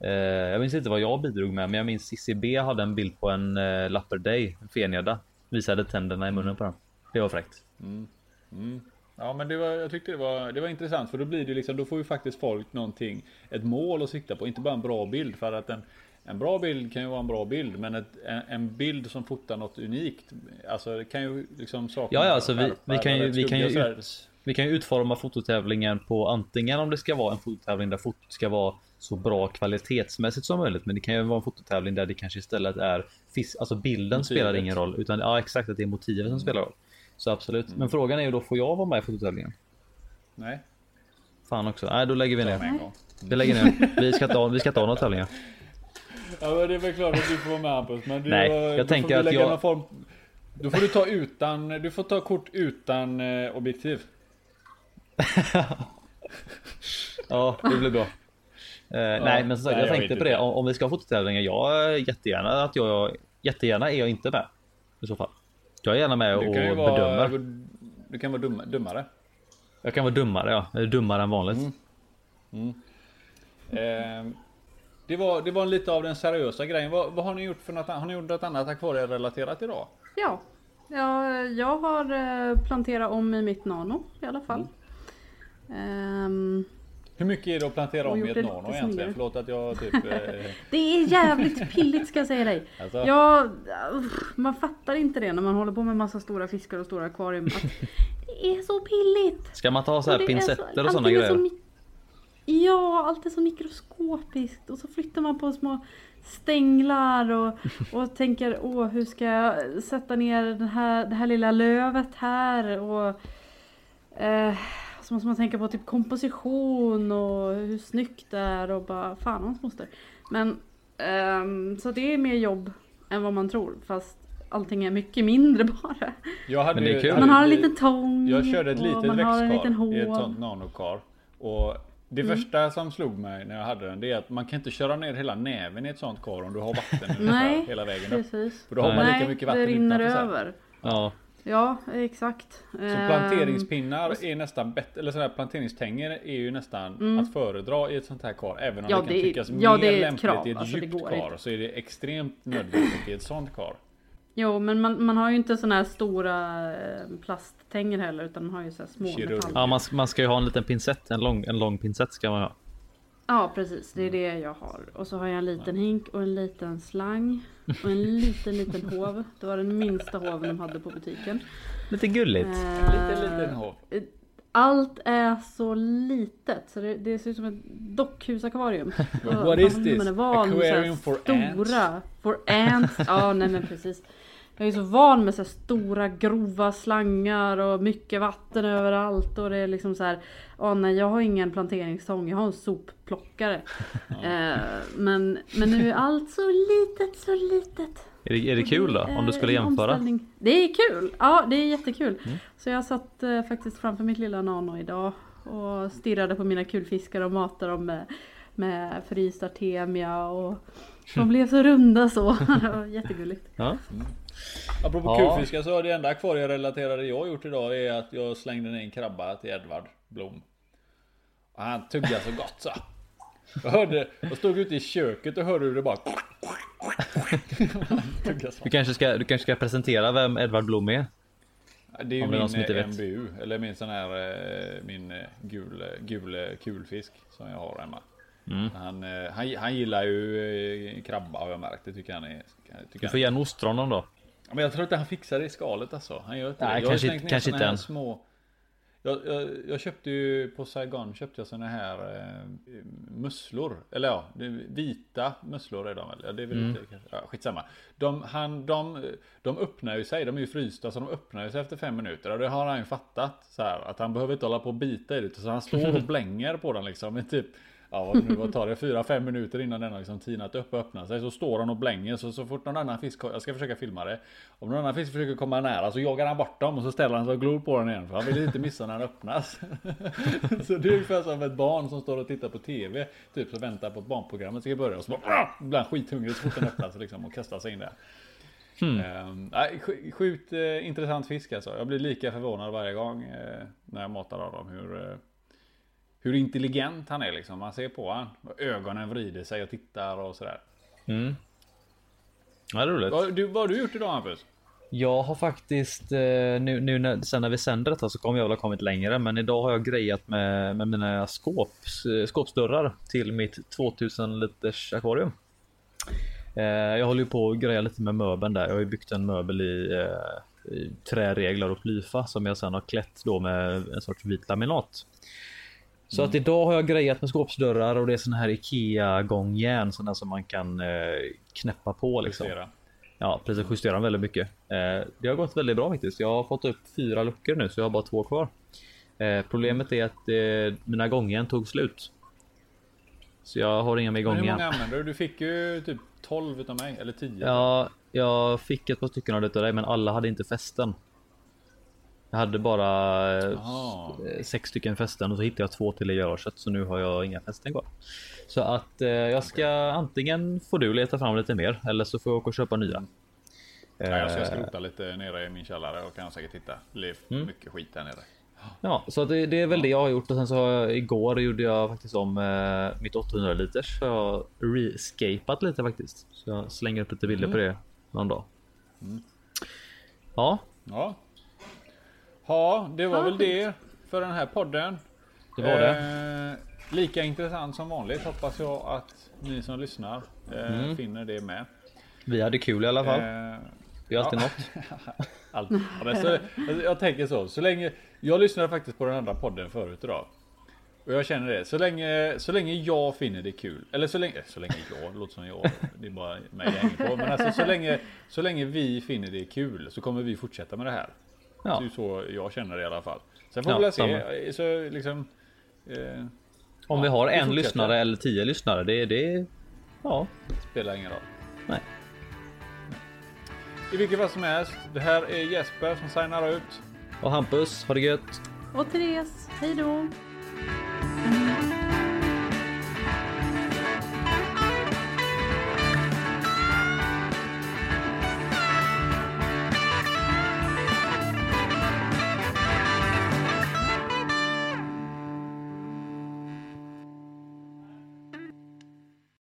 Eh, jag minns inte vad jag bidrog med, men jag minns Cissi B hade en bild på en eh, Lapperday, en fenjada. Visade tänderna i munnen på den. Det var fräckt. Mm. Mm. Ja men det var, jag tyckte det var, det var intressant för då blir det liksom, då får ju faktiskt folk någonting, ett mål att sikta på, inte bara en bra bild för att en, en bra bild kan ju vara en bra bild, men ett, en, bild som fotar något unikt, alltså det kan ju liksom sakna Ja, ja alltså vi, vi kan ju, vi kan ju ut, vi kan ju utforma fototävlingen på antingen om det ska vara en fototävling där fotot ska vara så bra kvalitetsmässigt som möjligt, men det kan ju vara en fototävling där det kanske istället är fisk, alltså bilden motivet. spelar ingen roll, utan ja, exakt att det är motivet som spelar roll. Så absolut, mm. men frågan är ju då får jag vara med i fototävlingen? Nej. Fan också. Nej, då lägger vi ner. Vi lägger ner. Ska vi ska inte ha några tävlingar. Ja men det är väl klart att du får vara med Hampus. Men du, Nej, jag tänker att jag... Form... Då får du ta utan, du får ta kort utan eh, objektiv. *laughs* ja, det blir bra. Eh, ja, nej men som sagt, jag, jag tänkte på det. Om, om vi ska ha fototävlingar. Jag jättegärna att jag jättegärna är jag inte med. I så fall. Jag är gärna med och bedömer. Vara, du kan vara dum, dummare. Jag kan vara dummare ja. Dummare än vanligt. Mm. Mm. Eh, det, var, det var lite av den seriösa grejen. Vad, vad har ni gjort för något, har ni gjort något annat akvarierelaterat idag? Ja, ja jag har eh, planterat om i mitt nano i alla fall. Mm. Um, hur mycket är det att plantera om i ett nano egentligen? Snyggare. Förlåt att jag *laughs* typ... Eh... det är jävligt pilligt ska jag säga dig. Alltså. Jag, man fattar inte det när man håller på med massa stora fiskar och stora akvarium. Att *laughs* det är så pilligt! Ska man ta så här pincetter så, och sådana grejer? Ja, allt är så mikroskopiskt och så flyttar man på små stänglar och, och *laughs* tänker åh hur ska jag sätta ner den här, det här lilla lövet här och eh, så måste man tänka på typ komposition och hur snyggt det är och bara fan hans moster. Men um, så det är mer jobb än vad man tror fast allting är mycket mindre *laughs* bara. Jag hade. Man har en liten tång. Jag körde ett litet växtkar i ett sånt nanokar. Och det mm. första som slog mig när jag hade den det är att man kan inte köra ner hela näven i ett sånt kar om du har vatten Nej, hela vägen precis. upp. För då har man lika mycket vatten det rinner över. Ja. Ja, exakt. Så ehm, planteringspinnar är nästan bättre, eller sådana här planteringstänger är ju nästan mm. att föredra i ett sånt här kar. Även om ja, det kan det, tyckas ja, mer lämpligt krav. i ett alltså, djupt kar så är det extremt nödvändigt i ett sånt kar. Jo, men man, man har ju inte sådana här stora eh, plasttänger heller utan man har ju så här små. Ja, man, man ska ju ha en liten pincett, en lång, en lång pincett ska man ha. Ja precis, det är det jag har. Och så har jag en liten hink och en liten slang. Och en *laughs* liten liten hov. Det var den minsta hoven de hade på butiken. Lite gulligt. Eh, liten liten hov. Allt är så litet så det, det ser ut som ett dockhusakvarium. *laughs* What is this? Aquarium for stora, ants? For ants. Ja nej men precis. Jag är så van med så stora grova slangar och mycket vatten överallt och det är liksom så här. Åh nej jag har ingen planteringstång, jag har en sopplockare. *laughs* eh, men, men nu är allt så litet, så litet. Är det, är det kul då? Om du skulle jämföra? Det är kul! Ja det är jättekul. Mm. Så jag satt eh, faktiskt framför mitt lilla nano idag och stirrade på mina kulfiskar och matade dem med, med fryst artemia och de blev så runda så. *laughs* Jättegulligt. Ja. Apropå ja. kulfiskar så har det enda akvarierelaterade jag gjort idag är att jag slängde ner en krabba till Edvard Blom. Och han tuggade så gott så. Jag hörde, jag stod ute i köket och hörde hur det bara *laughs* du kanske, ska, du kanske ska presentera vem Edvard Blom är? Det är ju min eh, MBU, eller min sån här eh, min eh, gul, gul kulfisk som jag har hemma. Mm. Han, han, han gillar ju krabba har jag märkt, det tycker han är. Tycker du får ge en ostron då. Men jag tror inte han fixar det i skalet alltså. Han gör inte Nej, det. kanske, kanske inte än. Små... Jag, jag, jag, köpte ju på Saigon köpte jag såna här eh, musslor. Eller ja, vita musslor är de väl? Ja, det är väl mm. lite, ja, skitsamma. De, han, de, de öppnar ju sig, de är ju frysta så de öppnar sig efter fem minuter. Och det har han ju fattat. Så här, att han behöver inte hålla på och bita i det. Så han står och *laughs* blänger på den liksom. Med typ ja vad nu vad tar det, 4-5 minuter innan den har liksom tinat upp och öppnat sig. Så står han och blänger så, så fort någon annan fisk, jag ska försöka filma det. Om någon annan fisk försöker komma nära så jagar han bort dem och så ställer han sig och glor på den igen. För han vill inte missa när den öppnas. *laughs* så det är ungefär som ett barn som står och tittar på TV. Typ så väntar på att barnprogrammet ska börja och så bara, blir han skithungrig så fort den öppnas liksom och kastar sig in där. Hmm. Uh, sjukt uh, intressant fisk alltså. Jag blir lika förvånad varje gång uh, när jag matar av dem. Hur, uh, hur intelligent han är liksom. Man ser på han. Ögonen vrider sig och tittar och sådär. Mm. Ja, roligt. Vad, du, vad har du gjort idag Hampus? Jag har faktiskt, eh, nu, nu när, sen när vi sänder detta så kommer jag väl ha kommit längre. Men idag har jag grejat med, med mina skåps, eh, skåpsdörrar till mitt 2000 liters akvarium. Eh, jag håller ju på att greja lite med möbeln där. Jag har ju byggt en möbel i, i träreglar och plyfa som jag sen har klätt då med en sorts vit laminat. Så att idag har jag grejat med skåpsdörrar och det är sån här IKEA gångjärn sådana som man kan eh, knäppa på liksom. Justera. Ja, precis justera väldigt mycket. Eh, det har gått väldigt bra faktiskt. Jag har fått upp fyra luckor nu så jag har bara två kvar. Eh, problemet är att eh, mina gångjärn tog slut. Så jag har inga med igång igen. Hur många använder du? Du fick ju typ 12 utav mig, eller 10. Ja, jag fick ett par stycken av det utav dig, men alla hade inte fästen. Jag hade bara Aha. Eh, sex stycken fästen och så hittade jag två till i garaget så nu har jag inga fästen kvar. Så att eh, jag ska antingen får du leta fram lite mer eller så får jag åka och köpa nya. Ja, jag ska eh. skrota lite nere i min källare och kan säkert hitta. Det är mm. mycket skit där nere. Ja, så det, det, är väl det jag har gjort och sen så har jag, igår gjorde jag faktiskt om eh, mitt 800 liters. Så jag har rescapat lite faktiskt. Så jag slänger upp lite bilder mm. på det någon dag. Mm. Ja. Ja. Ja, det var väl det för den här podden. Det var det. Eh, lika intressant som vanligt hoppas jag att ni som lyssnar eh, mm. finner det med. Vi hade kul i alla fall. Eh, det är alltid ja. något. *laughs* Allt. Ja, så, jag tänker så, så länge jag lyssnade faktiskt på den andra podden förut idag. Och jag känner det, så länge, så länge jag finner det kul, eller så länge, så länge jag, låter som jag, det är bara mig jag hänger på. Men alltså så länge, så länge vi finner det kul så kommer vi fortsätta med det här. Ja. Det är så jag känner det i alla fall. Sen får ja, vi väl se, så liksom, eh, Om ja, vi har en lyssnare eller tio lyssnare, det, det ja. Spelar ingen roll. Nej. I vilket fall som helst, det här är Jesper som signar ut. Och Hampus, ha det gött! Och Therese, hejdå!